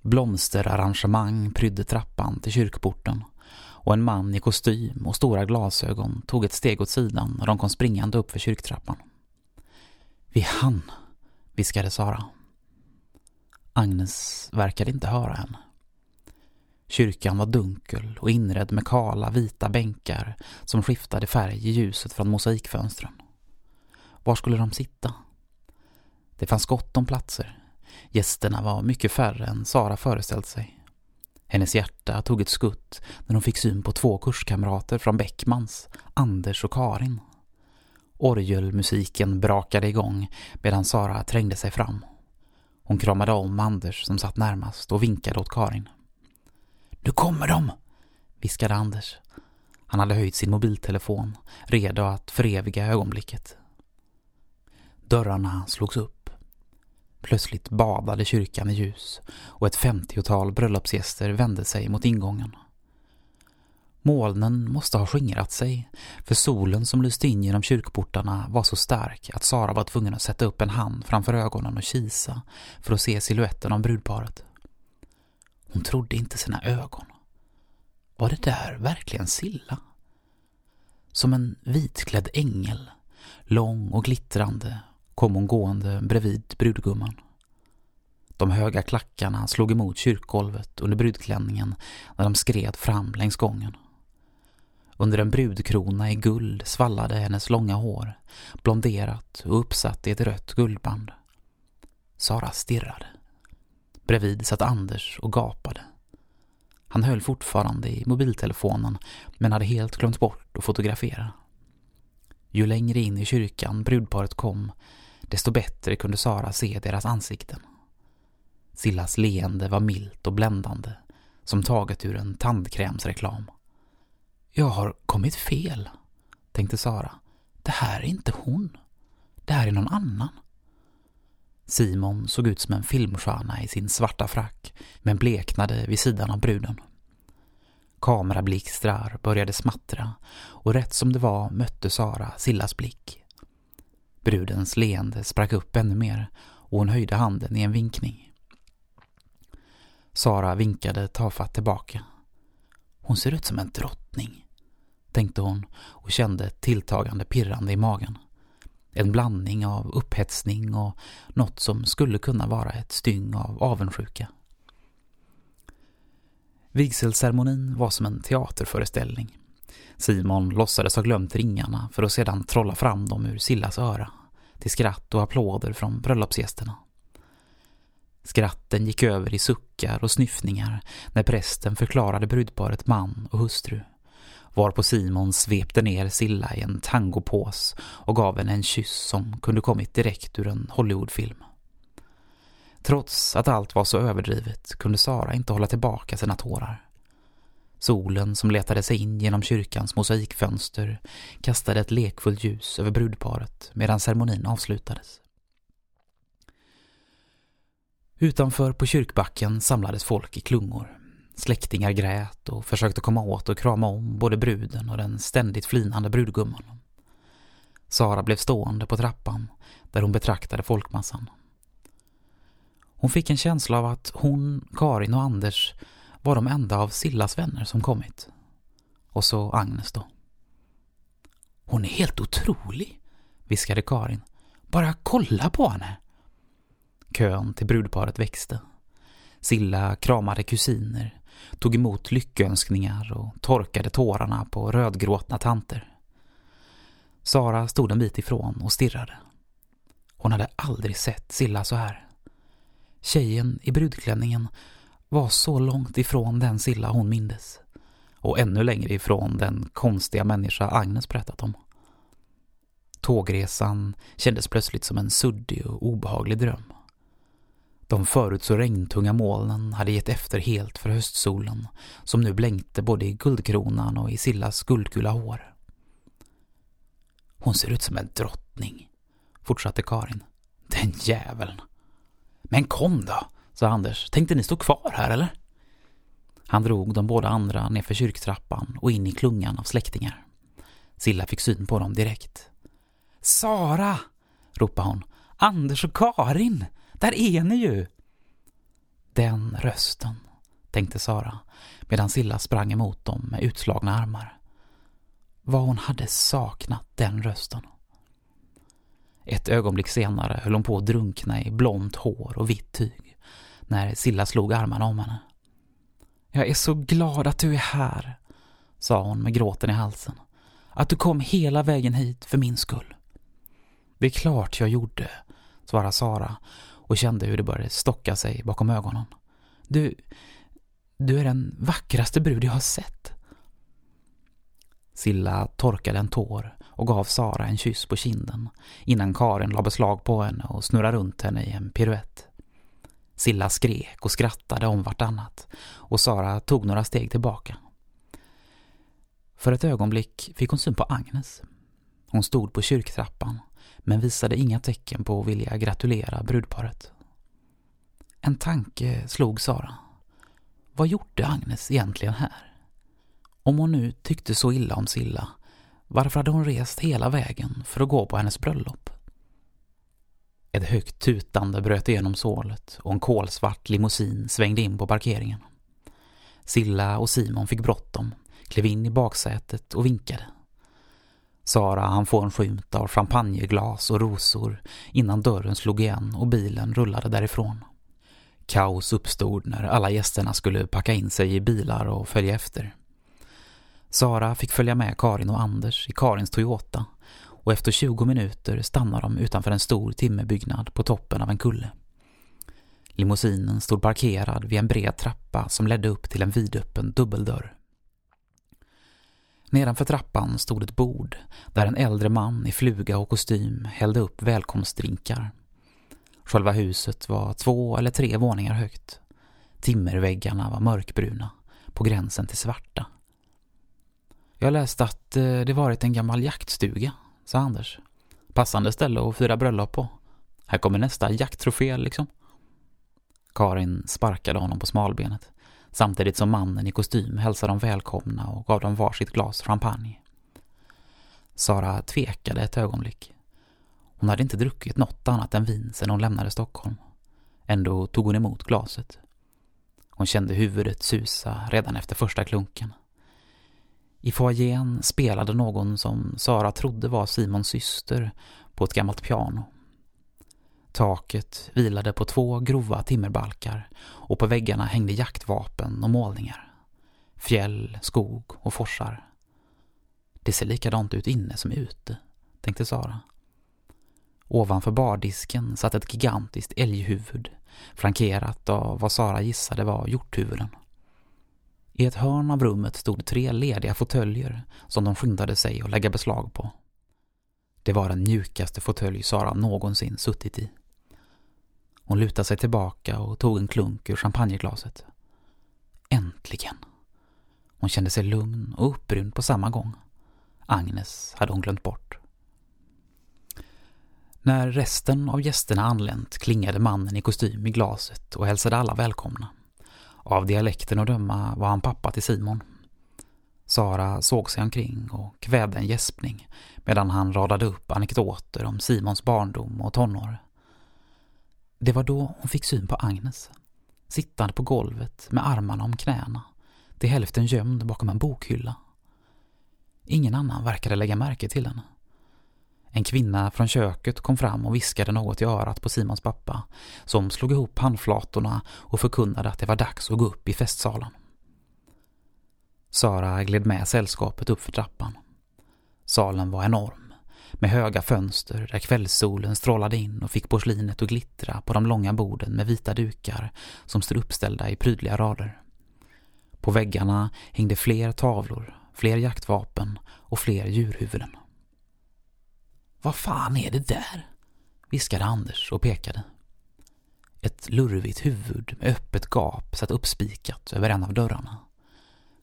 Blomsterarrangemang prydde trappan till kyrkporten och en man i kostym och stora glasögon tog ett steg åt sidan och de kom springande upp för kyrktrappan. Vi hann, viskade Sara. Agnes verkade inte höra henne. Kyrkan var dunkel och inredd med kala vita bänkar som skiftade färg i ljuset från mosaikfönstren. Var skulle de sitta? Det fanns gott om platser. Gästerna var mycket färre än Sara föreställt sig. Hennes hjärta tog ett skutt när hon fick syn på två kurskamrater från Beckmans, Anders och Karin. Orgelmusiken brakade igång medan Sara trängde sig fram. Hon kramade om Anders som satt närmast och vinkade åt Karin. Nu kommer de, viskade Anders. Han hade höjt sin mobiltelefon, redo att föreviga ögonblicket. Dörrarna slogs upp. Plötsligt badade kyrkan i ljus och ett femtiotal bröllopsgäster vände sig mot ingången. Molnen måste ha skingrat sig, för solen som lyste in genom kyrkportarna var så stark att Sara var tvungen att sätta upp en hand framför ögonen och kisa för att se siluetten av brudparet. Hon trodde inte sina ögon. Var det där verkligen Silla? Som en vitklädd ängel, lång och glittrande kom hon gående bredvid brudgumman. De höga klackarna slog emot kyrkgolvet under brudklänningen när de skred fram längs gången. Under en brudkrona i guld svallade hennes långa hår, blonderat och uppsatt i ett rött guldband. Sara stirrade. Bredvid satt Anders och gapade. Han höll fortfarande i mobiltelefonen men hade helt glömt bort att fotografera. Ju längre in i kyrkan brudparet kom, desto bättre kunde Sara se deras ansikten. Sillas leende var milt och bländande, som taget ur en tandkrämsreklam. Jag har kommit fel, tänkte Sara. Det här är inte hon. Det här är någon annan. Simon såg ut som en filmstjärna i sin svarta frack men bleknade vid sidan av bruden. Kamerablixtrar började smattra och rätt som det var mötte Sara Sillas blick. Brudens leende sprack upp ännu mer och hon höjde handen i en vinkning. Sara vinkade tafatt tillbaka. Hon ser ut som en drottning, tänkte hon och kände ett tilltagande pirrande i magen. En blandning av upphetsning och något som skulle kunna vara ett styng av avundsjuka. Vigselceremonin var som en teaterföreställning. Simon låtsades ha glömt ringarna för att sedan trolla fram dem ur Sillas öra till skratt och applåder från bröllopsgästerna. Skratten gick över i suckar och snyftningar när prästen förklarade brudparet man och hustru varpå Simon svepte ner Silla i en tangopås och gav henne en kyss som kunde kommit direkt ur en Hollywoodfilm. Trots att allt var så överdrivet kunde Sara inte hålla tillbaka sina tårar. Solen som letade sig in genom kyrkans mosaikfönster kastade ett lekfullt ljus över brudparet medan ceremonin avslutades. Utanför på kyrkbacken samlades folk i klungor. Släktingar grät och försökte komma åt och krama om både bruden och den ständigt flinande brudgumman. Sara blev stående på trappan där hon betraktade folkmassan. Hon fick en känsla av att hon, Karin och Anders var de enda av Sillas vänner som kommit. Och så Agnes då. Hon är helt otrolig, viskade Karin. Bara kolla på henne! Kön till brudparet växte. Silla kramade kusiner, tog emot lyckönskningar och torkade tårarna på rödgråtna tanter. Sara stod en bit ifrån och stirrade. Hon hade aldrig sett Silla så här. Tjejen i brudklänningen var så långt ifrån den Silla hon mindes. Och ännu längre ifrån den konstiga människa Agnes berättat om. Tågresan kändes plötsligt som en suddig och obehaglig dröm. De förut så regntunga molnen hade gett efter helt för höstsolen som nu blänkte både i guldkronan och i Sillas guldgula hår. Hon ser ut som en drottning, fortsatte Karin. Den jäveln. Men kom då, sa Anders. Tänkte ni stå kvar här eller? Han drog de båda andra nerför kyrktrappan och in i klungan av släktingar. Silla fick syn på dem direkt. Sara! ropade hon. Anders och Karin! Där är ni ju! Den rösten, tänkte Sara medan Silla sprang emot dem med utslagna armar. Vad hon hade saknat den rösten. Ett ögonblick senare höll hon på att drunkna i blont hår och vitt tyg när Silla slog armarna om henne. Jag är så glad att du är här, sa hon med gråten i halsen. Att du kom hela vägen hit för min skull. Det är klart jag gjorde, svarade Sara och kände hur det började stocka sig bakom ögonen. Du, du är den vackraste brud jag har sett. Silla torkade en tår och gav Sara en kyss på kinden innan Karin la beslag på henne och snurrade runt henne i en piruett. Silla skrek och skrattade om vartannat och Sara tog några steg tillbaka. För ett ögonblick fick hon syn på Agnes. Hon stod på kyrktrappan men visade inga tecken på att vilja gratulera brudparet. En tanke slog Sara. Vad gjorde Agnes egentligen här? Om hon nu tyckte så illa om Silla, varför hade hon rest hela vägen för att gå på hennes bröllop? Ett högt tutande bröt igenom sålet och en kolsvart limousin svängde in på parkeringen. Silla och Simon fick bråttom, klev in i baksätet och vinkade. Sara han får en skymt av champagneglas och rosor innan dörren slog igen och bilen rullade därifrån. Kaos uppstod när alla gästerna skulle packa in sig i bilar och följa efter. Sara fick följa med Karin och Anders i Karins Toyota och efter 20 minuter stannade de utanför en stor timmerbyggnad på toppen av en kulle. Limousinen stod parkerad vid en bred trappa som ledde upp till en vidöppen dubbeldörr. Nedanför trappan stod ett bord där en äldre man i fluga och kostym hällde upp välkomstdrinkar. Själva huset var två eller tre våningar högt. Timmerväggarna var mörkbruna, på gränsen till svarta. Jag läste att eh, det varit en gammal jaktstuga, sa Anders. Passande ställe att fira bröllop på. Här kommer nästa jakttrofé liksom. Karin sparkade honom på smalbenet, samtidigt som mannen i kostym hälsade dem välkomna och gav dem varsitt glas champagne. Sara tvekade ett ögonblick. Hon hade inte druckit något annat än vin sedan hon lämnade Stockholm. Ändå tog hon emot glaset. Hon kände huvudet susa redan efter första klunken. I foajén spelade någon som Sara trodde var Simons syster på ett gammalt piano. Taket vilade på två grova timmerbalkar och på väggarna hängde jaktvapen och målningar. Fjäll, skog och forsar. Det ser likadant ut inne som ute, tänkte Sara. Ovanför bardisken satt ett gigantiskt älghuvud, flankerat av vad Sara gissade var hjorthuvuden. I ett hörn av rummet stod tre lediga fåtöljer som de skyndade sig att lägga beslag på. Det var den mjukaste fåtölj Sara någonsin suttit i. Hon lutade sig tillbaka och tog en klunk ur champagneglaset. Äntligen! Hon kände sig lugn och upprymd på samma gång. Agnes hade hon glömt bort. När resten av gästerna anlänt klingade mannen i kostym i glaset och hälsade alla välkomna. Av dialekten att döma var han pappa till Simon. Sara såg sig omkring och kvävde en gäspning medan han radade upp anekdoter om Simons barndom och tonår. Det var då hon fick syn på Agnes, sittande på golvet med armarna om knäna, till hälften gömd bakom en bokhylla. Ingen annan verkade lägga märke till henne. En kvinna från köket kom fram och viskade något i örat på Simons pappa, som slog ihop handflatorna och förkunnade att det var dags att gå upp i festsalen. Sara gled med sällskapet uppför trappan. Salen var enorm, med höga fönster där kvällssolen strålade in och fick porslinet att glittra på de långa borden med vita dukar som stod uppställda i prydliga rader. På väggarna hängde fler tavlor, fler jaktvapen och fler djurhuvuden. Vad fan är det där? viskade Anders och pekade. Ett lurvigt huvud med öppet gap satt uppspikat över en av dörrarna.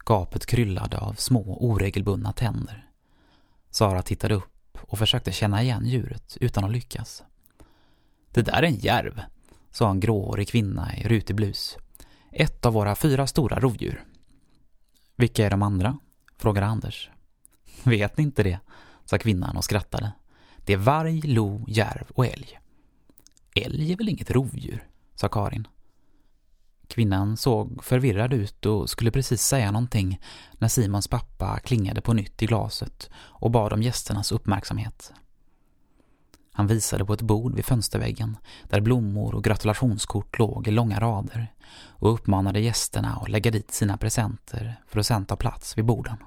Gapet kryllade av små oregelbundna tänder. Sara tittade upp och försökte känna igen djuret utan att lyckas. Det där är en järv, sa en gråhårig kvinna i rutig blus. Ett av våra fyra stora rovdjur. Vilka är de andra? frågade Anders. Vet ni inte det? sa kvinnan och skrattade. Det är varg, lo, järv och älg. Älg är väl inget rovdjur, sa Karin. Kvinnan såg förvirrad ut och skulle precis säga någonting när Simons pappa klingade på nytt i glaset och bad om gästernas uppmärksamhet. Han visade på ett bord vid fönsterväggen där blommor och gratulationskort låg i långa rader och uppmanade gästerna att lägga dit sina presenter för att sedan ta plats vid borden.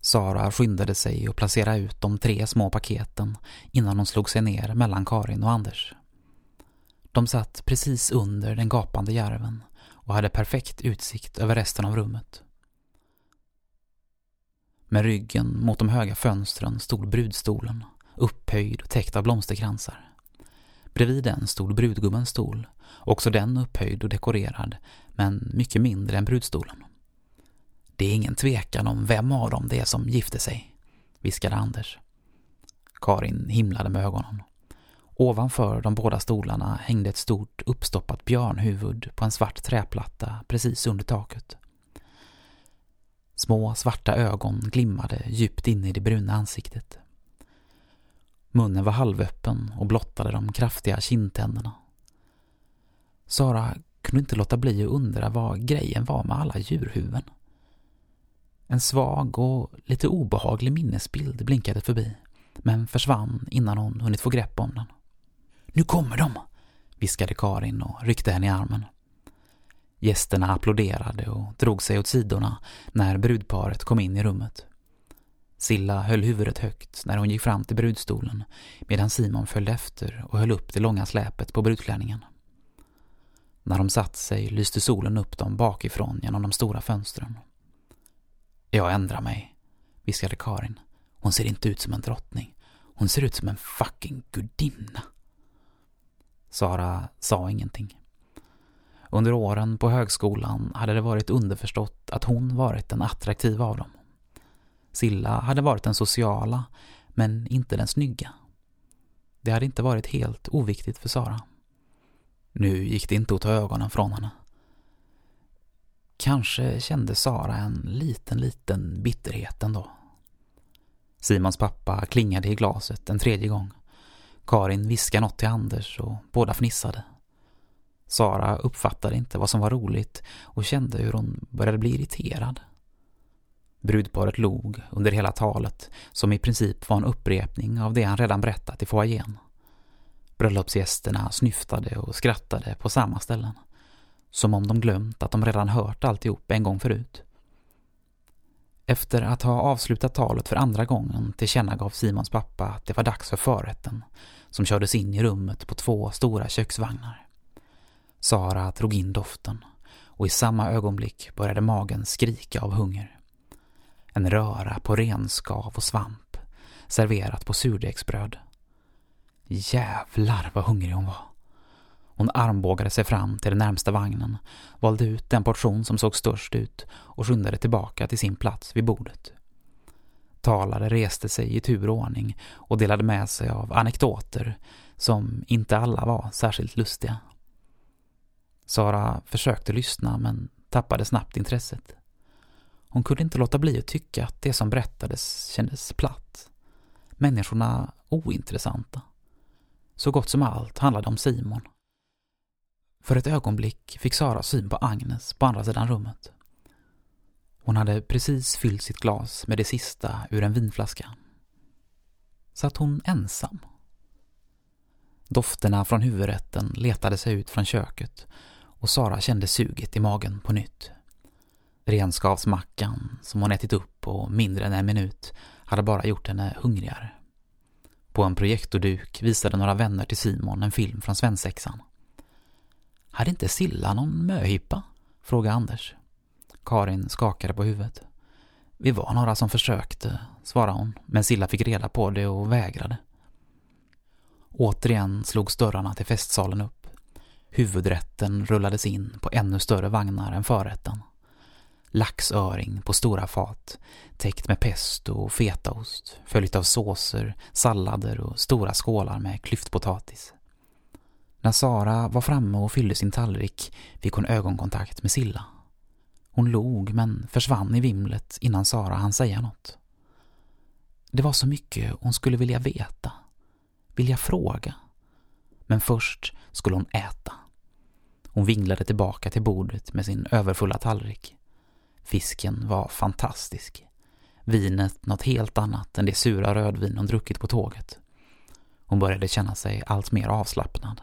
Sara skyndade sig att placera ut de tre små paketen innan hon slog sig ner mellan Karin och Anders. De satt precis under den gapande järven och hade perfekt utsikt över resten av rummet. Med ryggen mot de höga fönstren stod brudstolen, upphöjd och täckt av blomsterkransar. Bredvid den stod brudgummens stol, också den upphöjd och dekorerad, men mycket mindre än brudstolen. Det är ingen tvekan om vem av dem det är som gifte sig, viskade Anders. Karin himlade med ögonen. Ovanför de båda stolarna hängde ett stort uppstoppat björnhuvud på en svart träplatta precis under taket. Små svarta ögon glimmade djupt inne i det bruna ansiktet. Munnen var halvöppen och blottade de kraftiga kindtänderna. Sara kunde inte låta bli att undra vad grejen var med alla djurhuvuden. En svag och lite obehaglig minnesbild blinkade förbi, men försvann innan hon hunnit få grepp om den. Nu kommer de, viskade Karin och ryckte henne i armen. Gästerna applåderade och drog sig åt sidorna när brudparet kom in i rummet. Silla höll huvudet högt när hon gick fram till brudstolen medan Simon följde efter och höll upp det långa släpet på brudklänningen. När de satt sig lyste solen upp dem bakifrån genom de stora fönstren. Jag ändrar mig, viskade Karin. Hon ser inte ut som en drottning. Hon ser ut som en fucking gudinna. Sara sa ingenting. Under åren på högskolan hade det varit underförstått att hon varit den attraktiva av dem. Silla hade varit den sociala, men inte den snygga. Det hade inte varit helt oviktigt för Sara. Nu gick det inte att ta ögonen från henne. Kanske kände Sara en liten, liten bitterhet ändå. Simons pappa klingade i glaset en tredje gång. Karin viskade något till Anders och båda fnissade. Sara uppfattade inte vad som var roligt och kände hur hon började bli irriterad. Brudparet log under hela talet som i princip var en upprepning av det han redan berättat i foajén. Bröllopsgästerna snyftade och skrattade på samma ställen. Som om de glömt att de redan hört alltihop en gång förut. Efter att ha avslutat talet för andra gången tillkännagav Simons pappa att det var dags för förrätten som kördes in i rummet på två stora köksvagnar. Sara drog in doften och i samma ögonblick började magen skrika av hunger. En röra på renskav och svamp serverat på surdegsbröd. Jävlar vad hungrig hon var. Hon armbågade sig fram till den närmsta vagnen, valde ut den portion som såg störst ut och skyndade tillbaka till sin plats vid bordet. Talare reste sig i tur och ordning och delade med sig av anekdoter som inte alla var särskilt lustiga. Sara försökte lyssna men tappade snabbt intresset. Hon kunde inte låta bli att tycka att det som berättades kändes platt. Människorna ointressanta. Så gott som allt handlade om Simon. För ett ögonblick fick Sara syn på Agnes på andra sidan rummet. Hon hade precis fyllt sitt glas med det sista ur en vinflaska. Satt hon ensam? Dofterna från huvudrätten letade sig ut från köket och Sara kände suget i magen på nytt. Renskavsmackan som hon ätit upp på mindre än en minut hade bara gjort henne hungrigare. På en projektorduk visade några vänner till Simon en film från svensexan. Hade inte Silla någon möhippa? frågade Anders. Karin skakade på huvudet. Vi var några som försökte, svarade hon, men Silla fick reda på det och vägrade. Återigen slogs dörrarna till festsalen upp. Huvudrätten rullades in på ännu större vagnar än förrätten. Laxöring på stora fat, täckt med pesto och fetaost, följt av såser, sallader och stora skålar med klyftpotatis. När Sara var framme och fyllde sin tallrik fick hon ögonkontakt med Silla. Hon log men försvann i vimlet innan Sara hann säga något. Det var så mycket hon skulle vilja veta, vilja fråga. Men först skulle hon äta. Hon vinglade tillbaka till bordet med sin överfulla tallrik. Fisken var fantastisk. Vinet något helt annat än det sura rödvin hon druckit på tåget. Hon började känna sig allt mer avslappnad.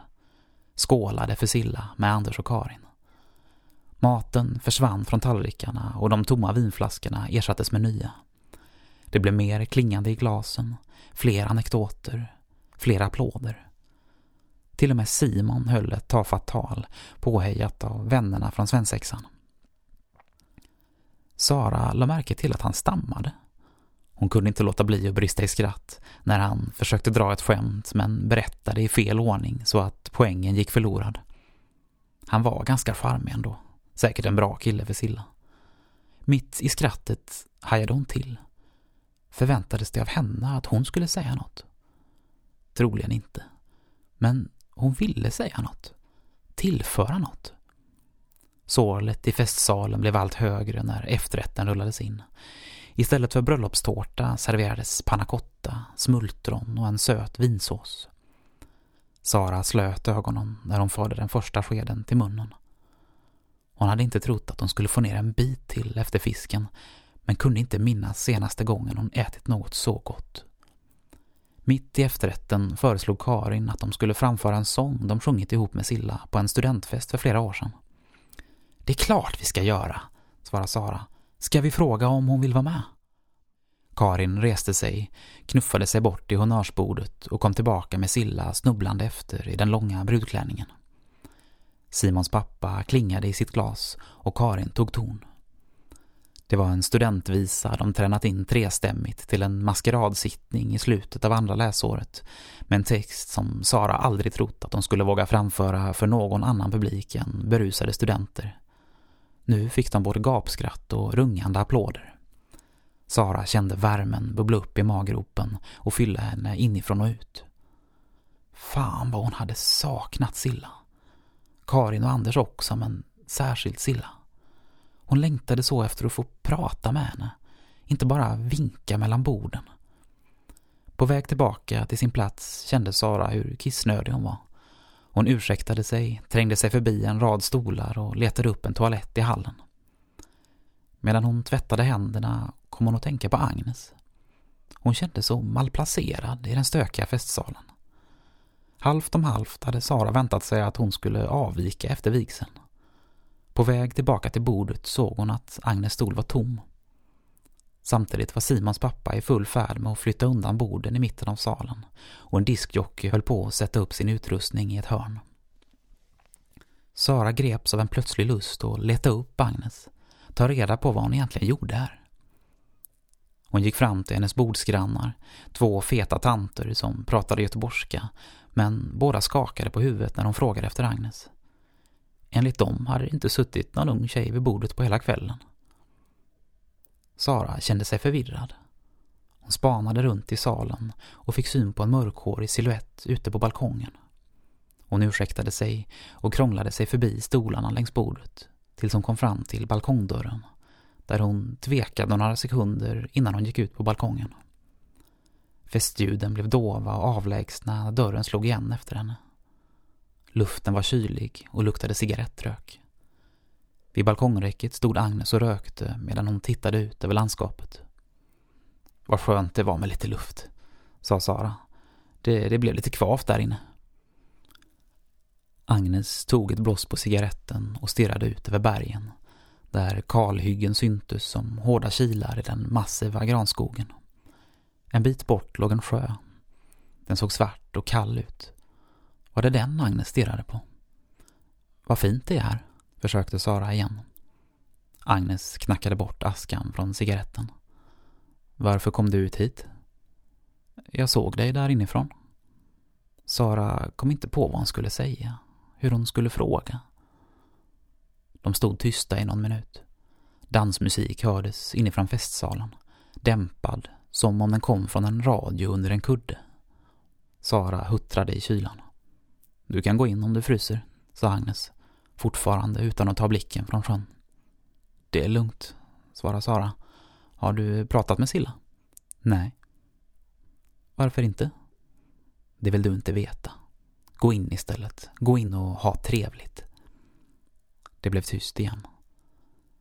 Skålade för Silla med Anders och Karin. Maten försvann från tallrikarna och de tomma vinflaskorna ersattes med nya. Det blev mer klingande i glasen, fler anekdoter, fler applåder. Till och med Simon höll ett tafatt tal, påhejat av vännerna från svensexan. Sara lade märke till att han stammade. Hon kunde inte låta bli att brista i skratt när han försökte dra ett skämt men berättade i fel ordning så att poängen gick förlorad. Han var ganska charmig ändå. Säkert en bra kille för Silla. Mitt i skrattet hajade hon till. Förväntades det av henne att hon skulle säga något? Troligen inte. Men hon ville säga något. Tillföra något. Sorlet i festsalen blev allt högre när efterrätten rullades in. Istället för bröllopstårta serverades pannacotta, smultron och en söt vinsås. Sara slöt ögonen när hon förde den första skeden till munnen. Hon hade inte trott att hon skulle få ner en bit till efter fisken men kunde inte minnas senaste gången hon ätit något så gott. Mitt i efterrätten föreslog Karin att de skulle framföra en sång de sjungit ihop med Silla på en studentfest för flera år sedan. Det är klart vi ska göra, svarade Sara. Ska vi fråga om hon vill vara med? Karin reste sig, knuffade sig bort i honnörsbordet och kom tillbaka med Silla snubblande efter i den långa brudklänningen. Simons pappa klingade i sitt glas och Karin tog ton. Det var en studentvisa de tränat in trestämmigt till en maskeradsittning i slutet av andra läsåret med en text som Sara aldrig trott att de skulle våga framföra för någon annan publik än berusade studenter. Nu fick de både gapskratt och rungande applåder. Sara kände värmen bubbla upp i maggropen och fylla henne inifrån och ut. Fan vad hon hade saknat Silla. Karin och Anders också, men särskilt Silla. Hon längtade så efter att få prata med henne, inte bara vinka mellan borden. På väg tillbaka till sin plats kände Sara hur kissnödig hon var. Hon ursäktade sig, trängde sig förbi en rad stolar och letade upp en toalett i hallen. Medan hon tvättade händerna kom hon att tänka på Agnes. Hon kände så malplacerad i den stökiga festsalen. Halvt om halvt hade Sara väntat sig att hon skulle avvika efter vigseln. På väg tillbaka till bordet såg hon att Agnes stol var tom. Samtidigt var Simons pappa i full färd med att flytta undan borden i mitten av salen och en diskjockey höll på att sätta upp sin utrustning i ett hörn. Sara greps av en plötslig lust att leta upp Agnes, ta reda på vad hon egentligen gjorde här. Hon gick fram till hennes bordsgrannar, två feta tanter som pratade göteborgska, men båda skakade på huvudet när hon frågade efter Agnes. Enligt dem hade det inte suttit någon ung tjej vid bordet på hela kvällen. Sara kände sig förvirrad. Hon spanade runt i salen och fick syn på en mörkhårig siluett ute på balkongen. Hon ursäktade sig och krånglade sig förbi stolarna längs bordet tills hon kom fram till balkongdörren där hon tvekade några sekunder innan hon gick ut på balkongen. Festljuden blev dova och avlägsna när dörren slog igen efter henne. Luften var kylig och luktade cigarettrök. Vid balkongräcket stod Agnes och rökte medan hon tittade ut över landskapet. Vad skönt det var med lite luft, sa Sara. Det, det blev lite kvavt där inne. Agnes tog ett blås på cigaretten och stirrade ut över bergen, där kalhyggen syntes som hårda kilar i den massiva granskogen. En bit bort låg en sjö. Den såg svart och kall ut. Var det den Agnes stirrade på? Vad fint det är här, försökte Sara igen. Agnes knackade bort askan från cigaretten. Varför kom du ut hit? Jag såg dig där inifrån. Sara kom inte på vad hon skulle säga, hur hon skulle fråga. De stod tysta i någon minut. Dansmusik hördes inifrån festsalen, dämpad som om den kom från en radio under en kudde. Sara huttrade i kylan. Du kan gå in om du fryser, sa Agnes, fortfarande utan att ta blicken från sjön. Det är lugnt, svarar Sara. Har du pratat med Silla? Nej. Varför inte? Det vill du inte veta. Gå in istället. Gå in och ha trevligt. Det blev tyst igen.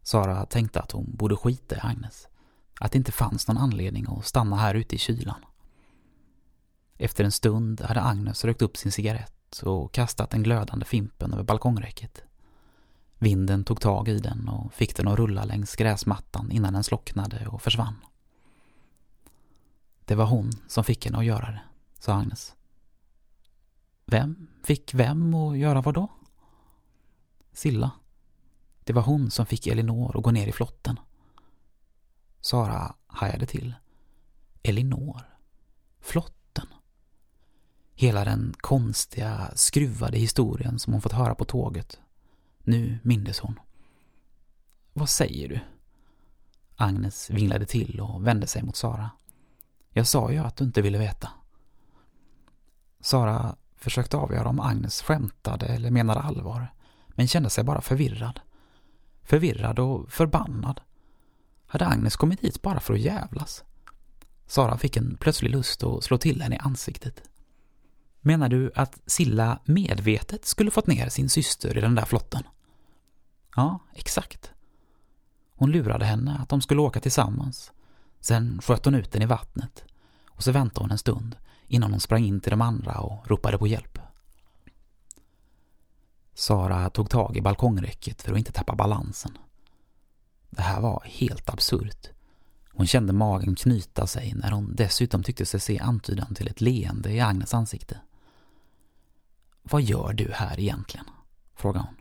Sara tänkte att hon borde skita i Agnes. Att det inte fanns någon anledning att stanna här ute i kylan. Efter en stund hade Agnes rökt upp sin cigarett och kastat den glödande fimpen över balkongräcket. Vinden tog tag i den och fick den att rulla längs gräsmattan innan den slocknade och försvann. Det var hon som fick henne att göra det, sa Agnes. Vem fick vem att göra vad då? Silla. Det var hon som fick Elinor att gå ner i flotten. Sara hajade till. Elinor? Flott? Hela den konstiga, skruvade historien som hon fått höra på tåget. Nu mindes hon. Vad säger du? Agnes vinglade till och vände sig mot Sara. Jag sa ju att du inte ville veta. Sara försökte avgöra om Agnes skämtade eller menade allvar, men kände sig bara förvirrad. Förvirrad och förbannad. Hade Agnes kommit hit bara för att jävlas? Sara fick en plötslig lust att slå till henne i ansiktet. Menar du att Silla medvetet skulle fått ner sin syster i den där flotten? Ja, exakt. Hon lurade henne att de skulle åka tillsammans. Sen sköt hon ut den i vattnet. Och så väntade hon en stund innan hon sprang in till de andra och ropade på hjälp. Sara tog tag i balkongräcket för att inte tappa balansen. Det här var helt absurt. Hon kände magen knyta sig när hon dessutom tyckte sig se antydan till ett leende i Agnes ansikte. Vad gör du här egentligen? frågade hon.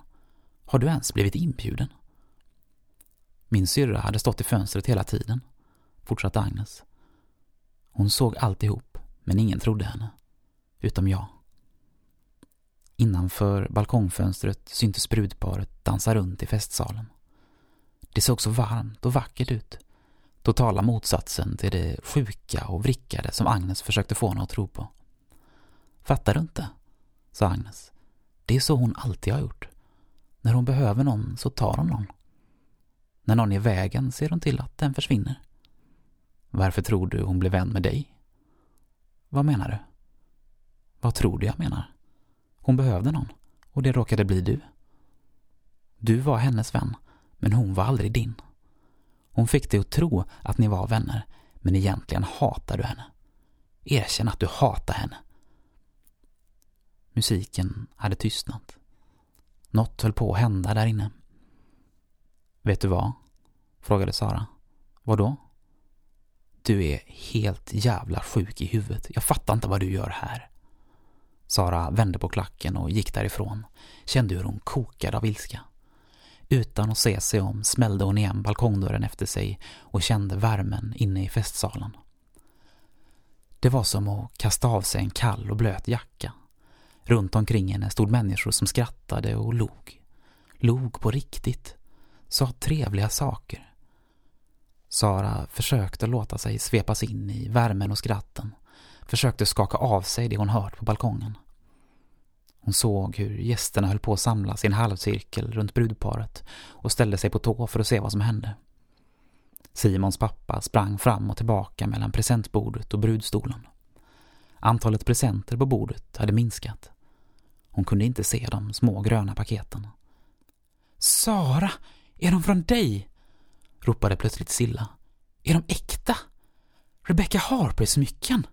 Har du ens blivit inbjuden? Min syrra hade stått i fönstret hela tiden, fortsatte Agnes. Hon såg alltihop, men ingen trodde henne. Utom jag. Innanför balkongfönstret syntes brudparet dansa runt i festsalen. Det såg så varmt och vackert ut. Totala motsatsen till det sjuka och vrickade som Agnes försökte få henne att tro på. Fattar du inte? Sa Agnes. Det är så hon alltid har gjort. När hon behöver någon så tar hon någon. När någon är i vägen ser hon till att den försvinner. Varför tror du hon blev vän med dig? Vad menar du? Vad tror du jag menar? Hon behövde någon och det råkade bli du. Du var hennes vän, men hon var aldrig din. Hon fick dig att tro att ni var vänner, men egentligen hatar du henne. Erkänn att du hatar henne. Musiken hade tystnat. Något höll på att hända där inne. Vet du vad? frågade Sara. Vad då? Du är helt jävla sjuk i huvudet. Jag fattar inte vad du gör här. Sara vände på klacken och gick därifrån. Kände hur hon kokade av ilska. Utan att se sig om smällde hon igen balkongdörren efter sig och kände värmen inne i festsalen. Det var som att kasta av sig en kall och blöt jacka. Runt omkring henne stod människor som skrattade och log. Log på riktigt. Sa trevliga saker. Sara försökte låta sig svepas in i värmen och skratten. Försökte skaka av sig det hon hört på balkongen. Hon såg hur gästerna höll på att samlas i en halvcirkel runt brudparet och ställde sig på tå för att se vad som hände. Simons pappa sprang fram och tillbaka mellan presentbordet och brudstolen. Antalet presenter på bordet hade minskat. Hon kunde inte se de små gröna paketen. Sara, är de från dig? ropade plötsligt Silla. Är de äkta? Rebecca Harper-smycken?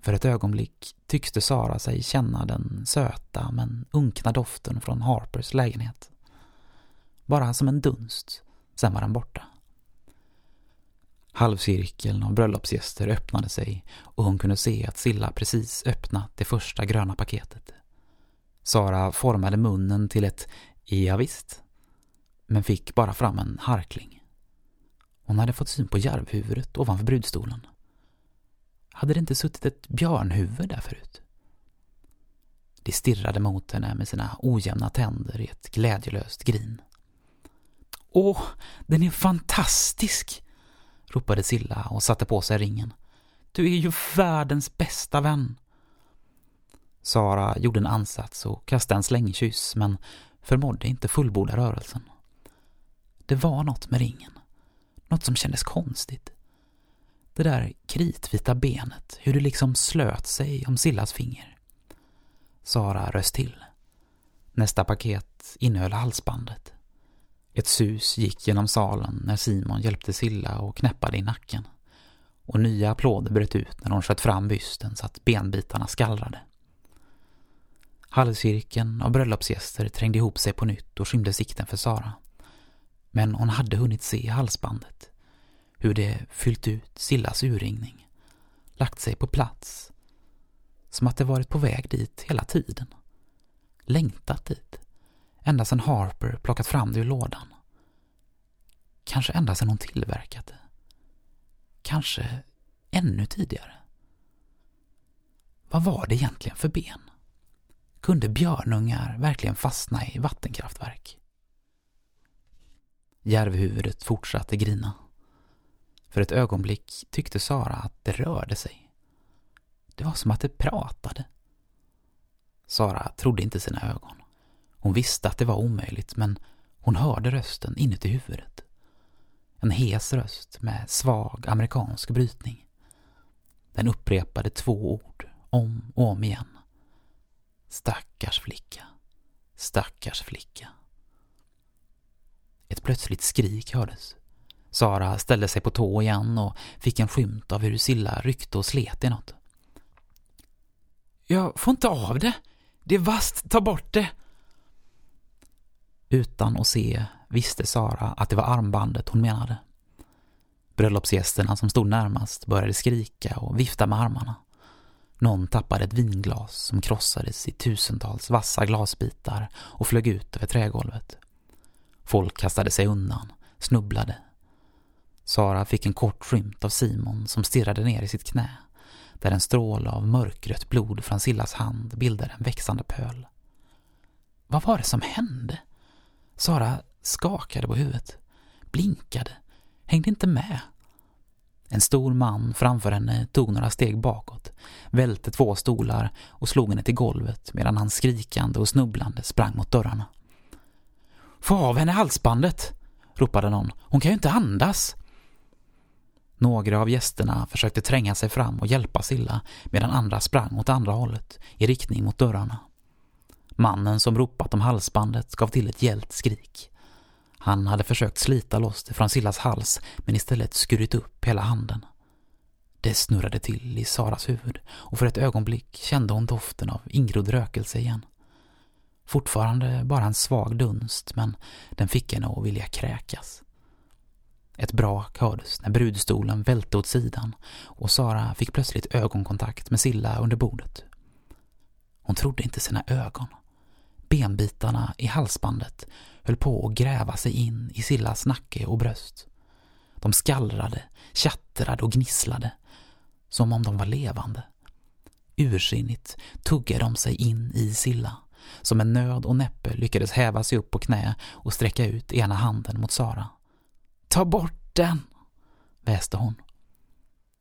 För ett ögonblick tyckte Sara sig känna den söta men unkna doften från Harpers lägenhet. Bara som en dunst, sen var den borta. Halvcirkeln av bröllopsgäster öppnade sig och hon kunde se att Silla precis öppnat det första gröna paketet. Sara formade munnen till ett ja visst, men fick bara fram en harkling. Hon hade fått syn på järvhuvudet ovanför brudstolen. Hade det inte suttit ett björnhuvud där förut? Det stirrade mot henne med sina ojämna tänder i ett glädjelöst grin. Åh, den är fantastisk! Ropade Silla och satte på sig ringen. Du är ju världens bästa vän. Sara gjorde en ansats och kastade en slängkyss men förmådde inte fullborda rörelsen. Det var något med ringen. Något som kändes konstigt. Det där kritvita benet, hur det liksom slöt sig om Sillas finger. Sara röst till. Nästa paket innehöll halsbandet. Ett sus gick genom salen när Simon hjälpte Silla och knäppade i nacken. Och nya applåder bröt ut när hon sköt fram bysten så att benbitarna skallrade. Halvcirkeln av bröllopsgäster trängde ihop sig på nytt och skymde sikten för Sara. Men hon hade hunnit se halsbandet. Hur det fyllt ut Sillas urringning. Lagt sig på plats. Som att det varit på väg dit hela tiden. Längtat dit. Ända sedan Harper plockat fram det ur lådan. Kanske ända sedan hon tillverkat det. Kanske ännu tidigare. Vad var det egentligen för ben? Kunde björnungar verkligen fastna i vattenkraftverk? Järvhuvudet fortsatte grina. För ett ögonblick tyckte Sara att det rörde sig. Det var som att det pratade. Sara trodde inte sina ögon. Hon visste att det var omöjligt, men hon hörde rösten inuti huvudet. En hes röst med svag amerikansk brytning. Den upprepade två ord, om och om igen. Stackars flicka, stackars flicka. Ett plötsligt skrik hördes. Sara ställde sig på tå igen och fick en skymt av hur Silla ryckte och slet i något. Jag får inte av det. Det är vasst, ta bort det. Utan att se visste Sara att det var armbandet hon menade. Bröllopsgästerna som stod närmast började skrika och vifta med armarna. Någon tappade ett vinglas som krossades i tusentals vassa glasbitar och flög ut över trägolvet. Folk kastade sig undan, snubblade. Sara fick en kort skymt av Simon som stirrade ner i sitt knä, där en stråle av mörkrött blod från Sillas hand bildade en växande pöl. Vad var det som hände? Sara skakade på huvudet, blinkade, hängde inte med. En stor man framför henne tog några steg bakåt, välte två stolar och slog henne till golvet medan han skrikande och snubblande sprang mot dörrarna. Få av henne halsbandet! ropade någon. Hon kan ju inte andas! Några av gästerna försökte tränga sig fram och hjälpa Silla medan andra sprang åt andra hållet, i riktning mot dörrarna. Mannen som ropat om halsbandet gav till ett gällt skrik. Han hade försökt slita loss det från Sillas hals men istället skurit upp hela handen. Det snurrade till i Saras huvud och för ett ögonblick kände hon doften av ingrodd rökelse igen. Fortfarande bara en svag dunst men den fick henne att vilja kräkas. Ett brak hördes när brudstolen välte åt sidan och Sara fick plötsligt ögonkontakt med Silla under bordet. Hon trodde inte sina ögon. Benbitarna i halsbandet höll på att gräva sig in i Sillas nacke och bröst. De skallrade, tjattrade och gnisslade, som om de var levande. Ursinnigt tuggade de sig in i Silla, som en nöd och näppe lyckades häva sig upp på knä och sträcka ut ena handen mot Sara. Ta bort den! väste hon.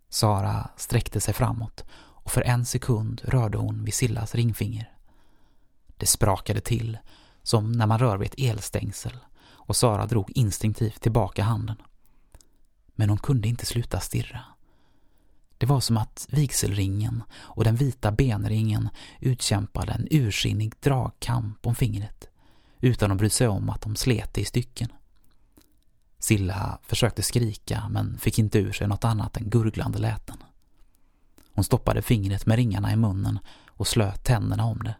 Sara sträckte sig framåt och för en sekund rörde hon vid Sillas ringfinger. Det sprakade till, som när man rör vid ett elstängsel och Sara drog instinktivt tillbaka handen. Men hon kunde inte sluta stirra. Det var som att vigselringen och den vita benringen utkämpade en ursinnig dragkamp om fingret utan att bry sig om att de slet det i stycken. Silla försökte skrika men fick inte ur sig något annat än gurglande läten. Hon stoppade fingret med ringarna i munnen och slöt tänderna om det.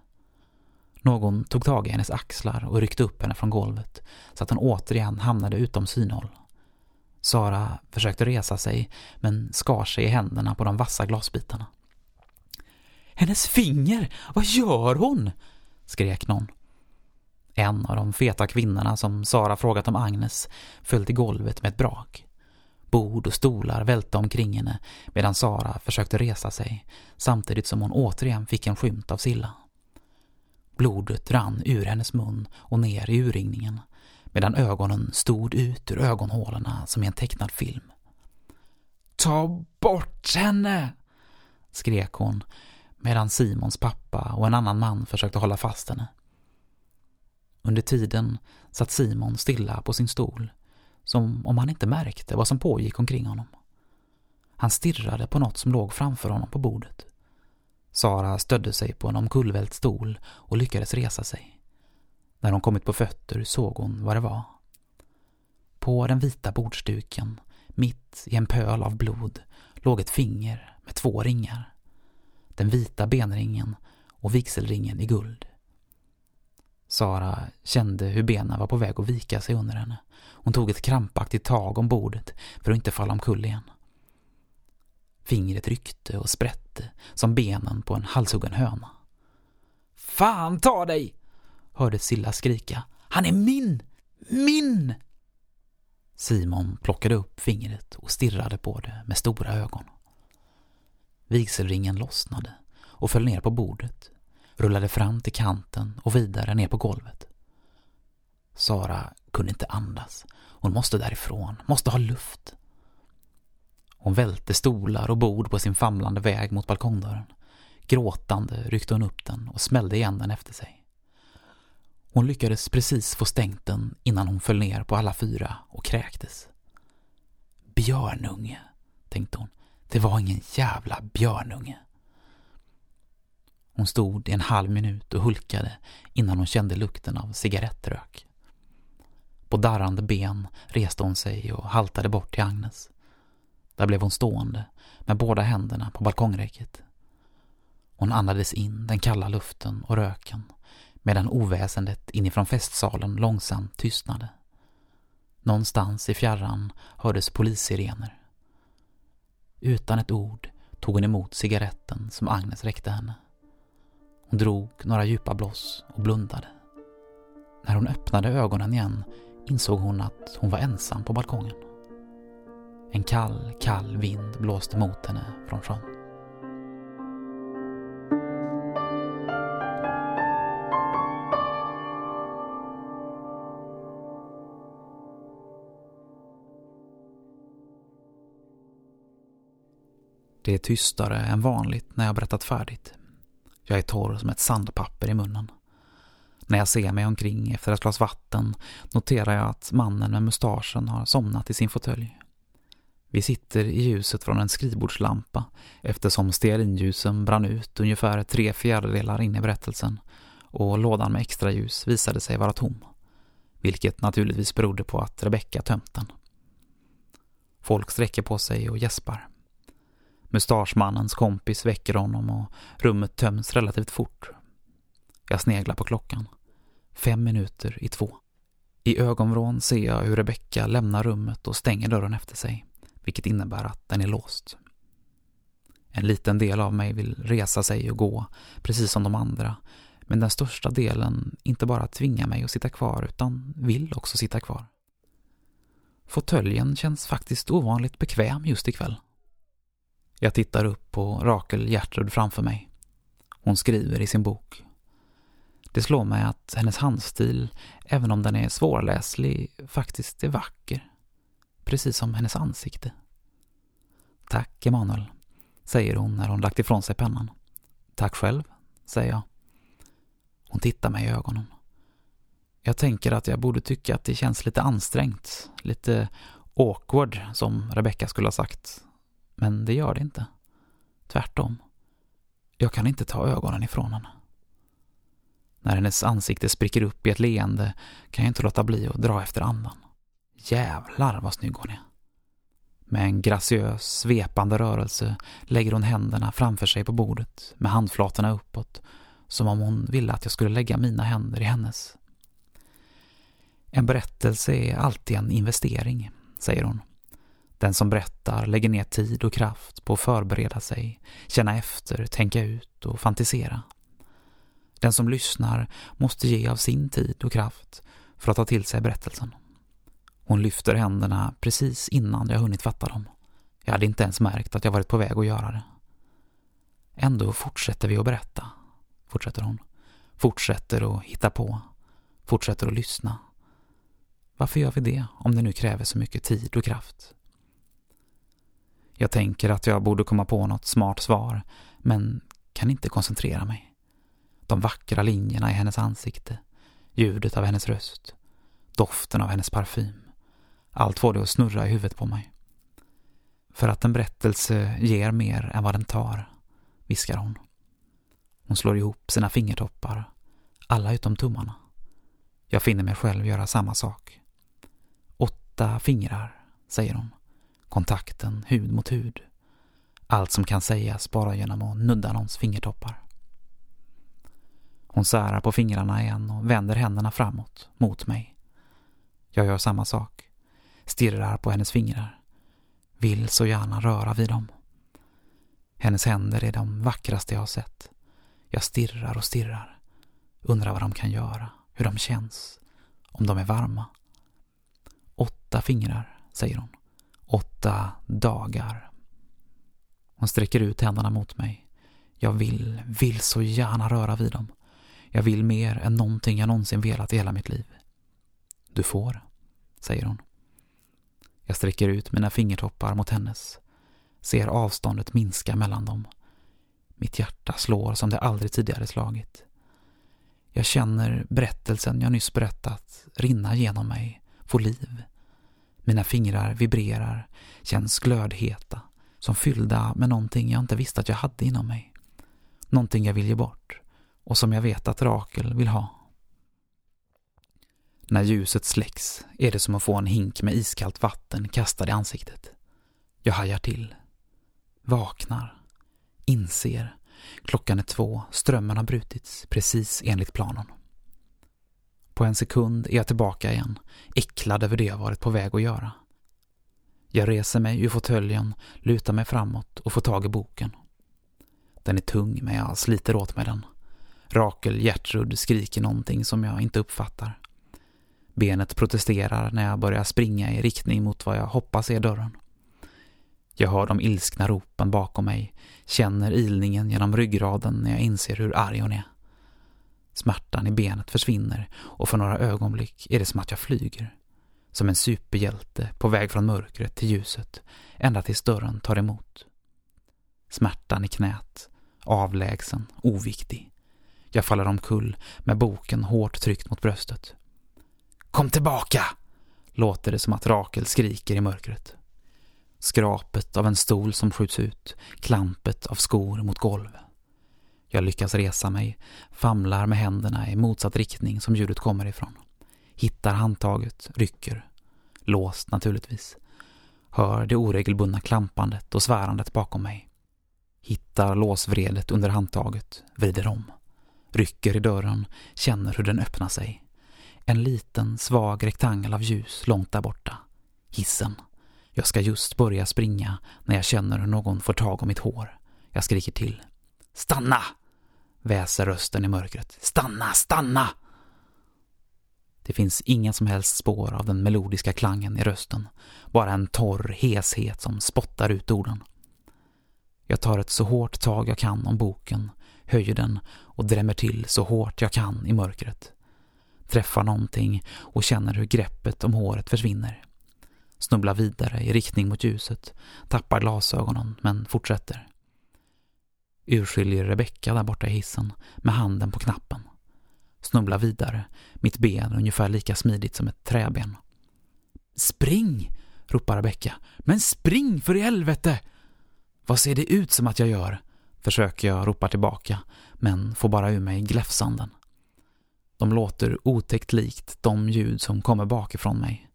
Någon tog tag i hennes axlar och ryckte upp henne från golvet så att hon återigen hamnade utom synhåll. Sara försökte resa sig men skar sig i händerna på de vassa glasbitarna. Hennes finger! Vad gör hon? skrek någon. En av de feta kvinnorna som Sara frågat om Agnes föll till golvet med ett brak. Bord och stolar välte omkring henne medan Sara försökte resa sig samtidigt som hon återigen fick en skymt av Silla. Blodet rann ur hennes mun och ner i urringningen medan ögonen stod ut ur ögonhålorna som i en tecknad film. Ta bort henne! skrek hon medan Simons pappa och en annan man försökte hålla fast henne. Under tiden satt Simon stilla på sin stol, som om han inte märkte vad som pågick omkring honom. Han stirrade på något som låg framför honom på bordet. Sara stödde sig på en omkullvält stol och lyckades resa sig. När hon kommit på fötter såg hon vad det var. På den vita bordsduken, mitt i en pöl av blod, låg ett finger med två ringar. Den vita benringen och vigselringen i guld. Sara kände hur benen var på väg att vika sig under henne. Hon tog ett krampaktigt tag om bordet för att inte falla omkull igen. Fingret ryckte och sprätte som benen på en halshuggen höna. Fan ta dig! hörde Silla skrika. Han är min! Min! Simon plockade upp fingret och stirrade på det med stora ögon. Vigselringen lossnade och föll ner på bordet, rullade fram till kanten och vidare ner på golvet. Sara kunde inte andas. Hon måste därifrån, måste ha luft. Hon välte stolar och bord på sin famlande väg mot balkongdörren. Gråtande ryckte hon upp den och smällde igen den efter sig. Hon lyckades precis få stängt den innan hon föll ner på alla fyra och kräktes. Björnunge, tänkte hon. Det var ingen jävla björnunge. Hon stod i en halv minut och hulkade innan hon kände lukten av cigarettrök. På darrande ben reste hon sig och haltade bort till Agnes. Där blev hon stående med båda händerna på balkongräcket. Hon andades in den kalla luften och röken medan oväsendet inifrån festsalen långsamt tystnade. Någonstans i fjärran hördes polissirener. Utan ett ord tog hon emot cigaretten som Agnes räckte henne. Hon drog några djupa bloss och blundade. När hon öppnade ögonen igen insåg hon att hon var ensam på balkongen. En kall, kall vind blåste mot henne från sjön. Det är tystare än vanligt när jag berättat färdigt. Jag är torr som ett sandpapper i munnen. När jag ser mig omkring efter ett glas vatten noterar jag att mannen med mustaschen har somnat i sin fåtölj. Vi sitter i ljuset från en skrivbordslampa eftersom stearinljusen brann ut ungefär tre fjärdedelar in i berättelsen och lådan med extra ljus visade sig vara tom. Vilket naturligtvis berodde på att Rebecka tömt den. Folk sträcker på sig och gäspar. Mustaschmannens kompis väcker honom och rummet töms relativt fort. Jag sneglar på klockan. Fem minuter i två. I ögonvrån ser jag hur Rebecka lämnar rummet och stänger dörren efter sig, vilket innebär att den är låst. En liten del av mig vill resa sig och gå, precis som de andra, men den största delen inte bara tvingar mig att sitta kvar utan vill också sitta kvar. Fåtöljen känns faktiskt ovanligt bekväm just ikväll. Jag tittar upp på Rakel Gertrud framför mig. Hon skriver i sin bok. Det slår mig att hennes handstil, även om den är svårläslig, faktiskt är vacker. Precis som hennes ansikte. Tack, Emanuel, säger hon när hon lagt ifrån sig pennan. Tack själv, säger jag. Hon tittar mig i ögonen. Jag tänker att jag borde tycka att det känns lite ansträngt, lite awkward, som Rebecca skulle ha sagt. Men det gör det inte. Tvärtom. Jag kan inte ta ögonen ifrån henne. När hennes ansikte spricker upp i ett leende kan jag inte låta bli att dra efter andan. Jävlar vad snygg hon är. Med en graciös, svepande rörelse lägger hon händerna framför sig på bordet med handflatorna uppåt som om hon ville att jag skulle lägga mina händer i hennes. En berättelse är alltid en investering, säger hon. Den som berättar lägger ner tid och kraft på att förbereda sig, känna efter, tänka ut och fantisera. Den som lyssnar måste ge av sin tid och kraft för att ta till sig berättelsen. Hon lyfter händerna precis innan jag hunnit fatta dem. Jag hade inte ens märkt att jag varit på väg att göra det. Ändå fortsätter vi att berätta, fortsätter hon. Fortsätter att hitta på. Fortsätter att lyssna. Varför gör vi det om det nu kräver så mycket tid och kraft? Jag tänker att jag borde komma på något smart svar, men kan inte koncentrera mig. De vackra linjerna i hennes ansikte, ljudet av hennes röst, doften av hennes parfym. Allt får det att snurra i huvudet på mig. För att en berättelse ger mer än vad den tar, viskar hon. Hon slår ihop sina fingertoppar, alla utom tummarna. Jag finner mig själv göra samma sak. Åtta fingrar, säger hon. Kontakten hud mot hud. Allt som kan sägas bara genom att nudda någons fingertoppar. Hon särar på fingrarna igen och vänder händerna framåt, mot mig. Jag gör samma sak. Stirrar på hennes fingrar. Vill så gärna röra vid dem. Hennes händer är de vackraste jag har sett. Jag stirrar och stirrar. Undrar vad de kan göra, hur de känns, om de är varma. Åtta fingrar, säger hon. Åtta dagar. Hon sträcker ut händerna mot mig. Jag vill, vill så gärna röra vid dem. Jag vill mer än någonting jag någonsin velat i hela mitt liv. Du får, säger hon. Jag sträcker ut mina fingertoppar mot hennes. Ser avståndet minska mellan dem. Mitt hjärta slår som det aldrig tidigare slagit. Jag känner berättelsen jag nyss berättat rinna genom mig, få liv. Mina fingrar vibrerar, känns glödheta, som fyllda med någonting jag inte visste att jag hade inom mig. Någonting jag vill ge bort och som jag vet att Rakel vill ha. När ljuset släcks är det som att få en hink med iskallt vatten kastad i ansiktet. Jag hajar till. Vaknar. Inser. Klockan är två, strömmen har brutits precis enligt planen. På en sekund är jag tillbaka igen, äcklad över det jag varit på väg att göra. Jag reser mig ur fåtöljen, lutar mig framåt och får tag i boken. Den är tung men jag sliter åt mig den. Rakel Gertrud skriker någonting som jag inte uppfattar. Benet protesterar när jag börjar springa i riktning mot vad jag hoppas är dörren. Jag hör de ilskna ropen bakom mig, känner ilningen genom ryggraden när jag inser hur arg hon är. Smärtan i benet försvinner och för några ögonblick är det som att jag flyger. Som en superhjälte på väg från mörkret till ljuset, ända tills dörren tar emot. Smärtan i knät, avlägsen, oviktig. Jag faller omkull med boken hårt tryckt mot bröstet. Kom tillbaka! Låter det som att Rakel skriker i mörkret. Skrapet av en stol som skjuts ut, klampet av skor mot golv. Jag lyckas resa mig, famlar med händerna i motsatt riktning som ljudet kommer ifrån. Hittar handtaget, rycker. Låst naturligtvis. Hör det oregelbundna klampandet och svärandet bakom mig. Hittar låsvredet under handtaget, vrider om. Rycker i dörren, känner hur den öppnar sig. En liten, svag rektangel av ljus långt där borta. Hissen. Jag ska just börja springa när jag känner hur någon får tag om mitt hår. Jag skriker till. Stanna! Väser rösten i mörkret. Stanna, stanna! Det finns inga som helst spår av den melodiska klangen i rösten. Bara en torr heshet som spottar ut orden. Jag tar ett så hårt tag jag kan om boken, höjer den och drämmer till så hårt jag kan i mörkret. Träffar någonting och känner hur greppet om håret försvinner. Snubblar vidare i riktning mot ljuset, tappar glasögonen men fortsätter. Urskiljer Rebecka där borta i hissen med handen på knappen. Snubblar vidare, mitt ben ungefär lika smidigt som ett träben. Spring! ropar Rebecka. Men spring för i helvete! Vad ser det ut som att jag gör? Försöker jag ropa tillbaka, men får bara ur mig gläfsanden. De låter otäckt likt de ljud som kommer bakifrån mig.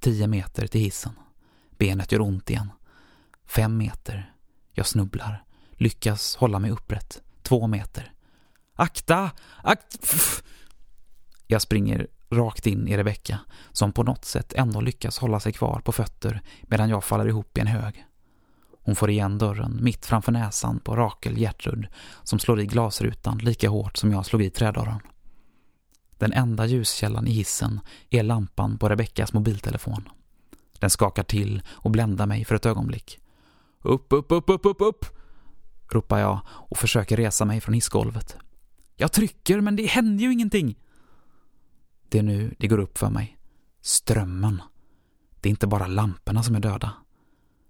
Tio meter till hissen. Benet gör ont igen. Fem meter. Jag snubblar. Lyckas hålla mig upprätt. Två meter. Akta! Akt... Pff. Jag springer rakt in i Rebecka som på något sätt ändå lyckas hålla sig kvar på fötter medan jag faller ihop i en hög. Hon får igen dörren mitt framför näsan på Rakel Gertrud som slår i glasrutan lika hårt som jag slog i trädörren. Den enda ljuskällan i hissen är lampan på Rebeckas mobiltelefon. Den skakar till och bländar mig för ett ögonblick. Upp, upp, upp, upp, upp, upp! ropar jag och försöker resa mig från hissgolvet. Jag trycker men det händer ju ingenting. Det är nu det går upp för mig. Strömmen. Det är inte bara lamporna som är döda.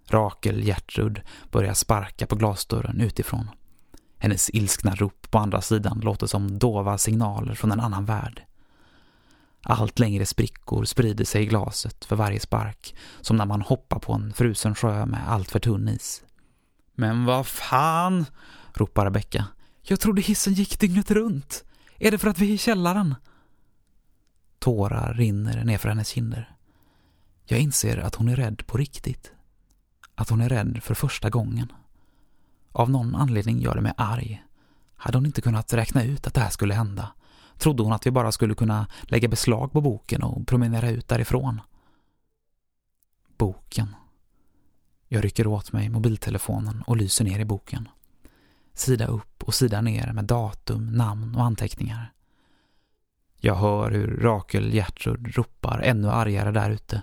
Rakel Gertrud börjar sparka på glasdörren utifrån. Hennes ilskna rop på andra sidan låter som dova signaler från en annan värld. Allt längre sprickor sprider sig i glaset för varje spark, som när man hoppar på en frusen sjö med allt för tunn is. Men vad fan, ropar Rebecka. Jag trodde hissen gick dygnet runt. Är det för att vi är i källaren? Tårar rinner nerför hennes kinder. Jag inser att hon är rädd på riktigt. Att hon är rädd för första gången. Av någon anledning gör det mig arg. Hade hon inte kunnat räkna ut att det här skulle hända? Trodde hon att vi bara skulle kunna lägga beslag på boken och promenera ut därifrån? Boken. Jag rycker åt mig mobiltelefonen och lyser ner i boken. Sida upp och sida ner med datum, namn och anteckningar. Jag hör hur Rakel Gertrud ropar ännu argare där ute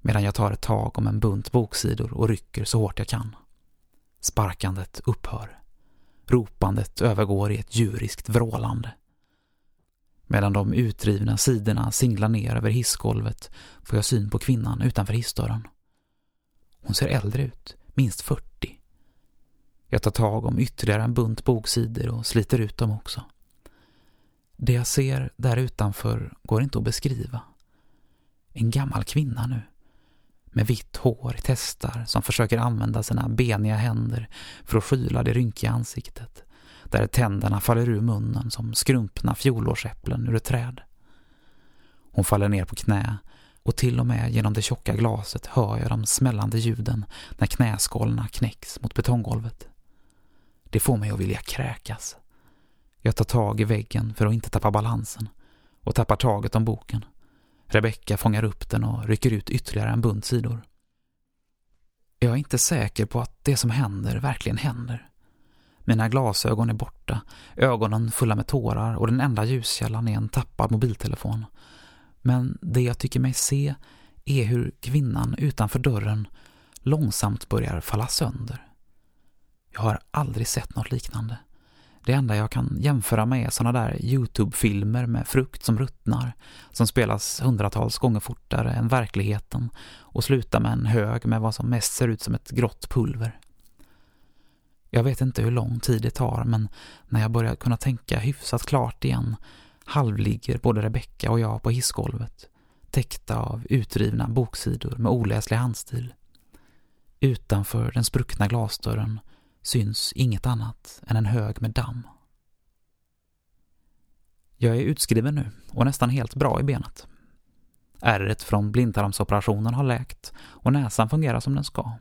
medan jag tar ett tag om en bunt boksidor och rycker så hårt jag kan. Sparkandet upphör. Ropandet övergår i ett djuriskt vrålande. Medan de utrivna sidorna singlar ner över hissgolvet får jag syn på kvinnan utanför hissdörren. Hon ser äldre ut, minst 40. Jag tar tag om ytterligare en bunt boksidor och sliter ut dem också. Det jag ser där utanför går inte att beskriva. En gammal kvinna nu med vitt hår i testar som försöker använda sina beniga händer för att skyla det rynkiga ansiktet, där tänderna faller ur munnen som skrumpna fjolårsäpplen ur ett träd. Hon faller ner på knä och till och med genom det tjocka glaset hör jag de smällande ljuden när knäskålarna knäcks mot betonggolvet. Det får mig att vilja kräkas. Jag tar tag i väggen för att inte tappa balansen och tappar taget om boken. Rebecka fångar upp den och rycker ut ytterligare en bunt sidor. Jag är inte säker på att det som händer verkligen händer. Mina glasögon är borta, ögonen fulla med tårar och den enda ljuskällan är en tappad mobiltelefon. Men det jag tycker mig se är hur kvinnan utanför dörren långsamt börjar falla sönder. Jag har aldrig sett något liknande. Det enda jag kan jämföra med är såna där Youtube-filmer med frukt som ruttnar, som spelas hundratals gånger fortare än verkligheten och slutar med en hög med vad som mest ser ut som ett grått pulver. Jag vet inte hur lång tid det tar, men när jag börjar kunna tänka hyfsat klart igen halvligger både Rebecka och jag på hissgolvet, täckta av utrivna boksidor med oläslig handstil. Utanför den spruckna glasdörren syns inget annat än en hög med damm. Jag är utskriven nu och nästan helt bra i benet. Ärret från blindtarmsoperationen har läkt och näsan fungerar som den ska.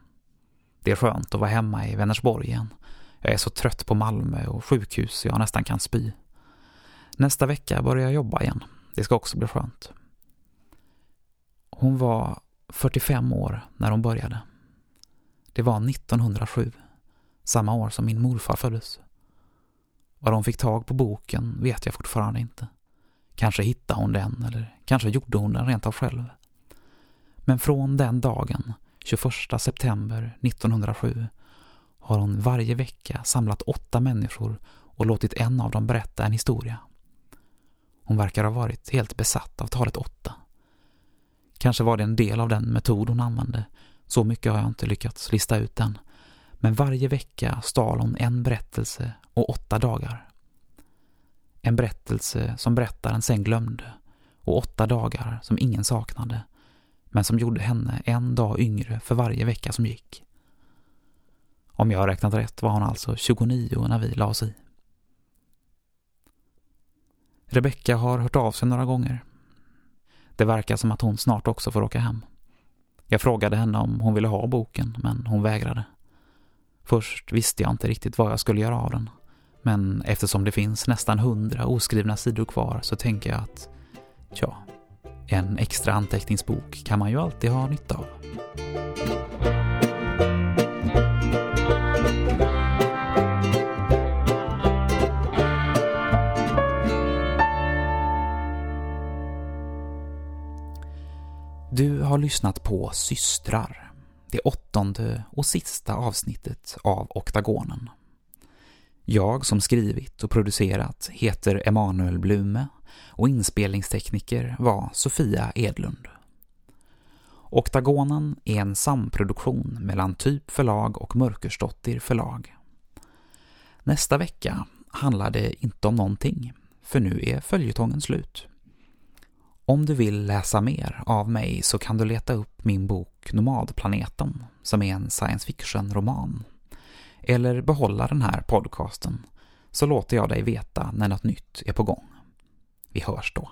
Det är skönt att vara hemma i Vänersborg igen. Jag är så trött på Malmö och sjukhus så jag nästan kan spy. Nästa vecka börjar jag jobba igen. Det ska också bli skönt. Hon var 45 år när hon började. Det var 1907 samma år som min morfar föddes. Var de fick tag på boken vet jag fortfarande inte. Kanske hittade hon den eller kanske gjorde hon den rent av själv. Men från den dagen, 21 september 1907, har hon varje vecka samlat åtta människor och låtit en av dem berätta en historia. Hon verkar ha varit helt besatt av talet åtta. Kanske var det en del av den metod hon använde. Så mycket har jag inte lyckats lista ut än men varje vecka stal hon en berättelse och åtta dagar. En berättelse som berättaren sen glömde och åtta dagar som ingen saknade men som gjorde henne en dag yngre för varje vecka som gick. Om jag har räknat rätt var hon alltså 29 när vi la oss i. Rebecka har hört av sig några gånger. Det verkar som att hon snart också får åka hem. Jag frågade henne om hon ville ha boken, men hon vägrade. Först visste jag inte riktigt vad jag skulle göra av den. Men eftersom det finns nästan hundra oskrivna sidor kvar så tänker jag att, ja, en extra anteckningsbok kan man ju alltid ha nytta av. Du har lyssnat på Systrar det åttonde och sista avsnittet av Oktagonen. Jag som skrivit och producerat heter Emanuel Blume och inspelningstekniker var Sofia Edlund. Oktagonen är en samproduktion mellan Typ förlag och Mörkersdottir förlag. Nästa vecka handlar det inte om någonting, för nu är följetongen slut. Om du vill läsa mer av mig så kan du leta upp min bok Nomadplaneten som är en science fiction-roman. Eller behålla den här podcasten så låter jag dig veta när något nytt är på gång. Vi hörs då.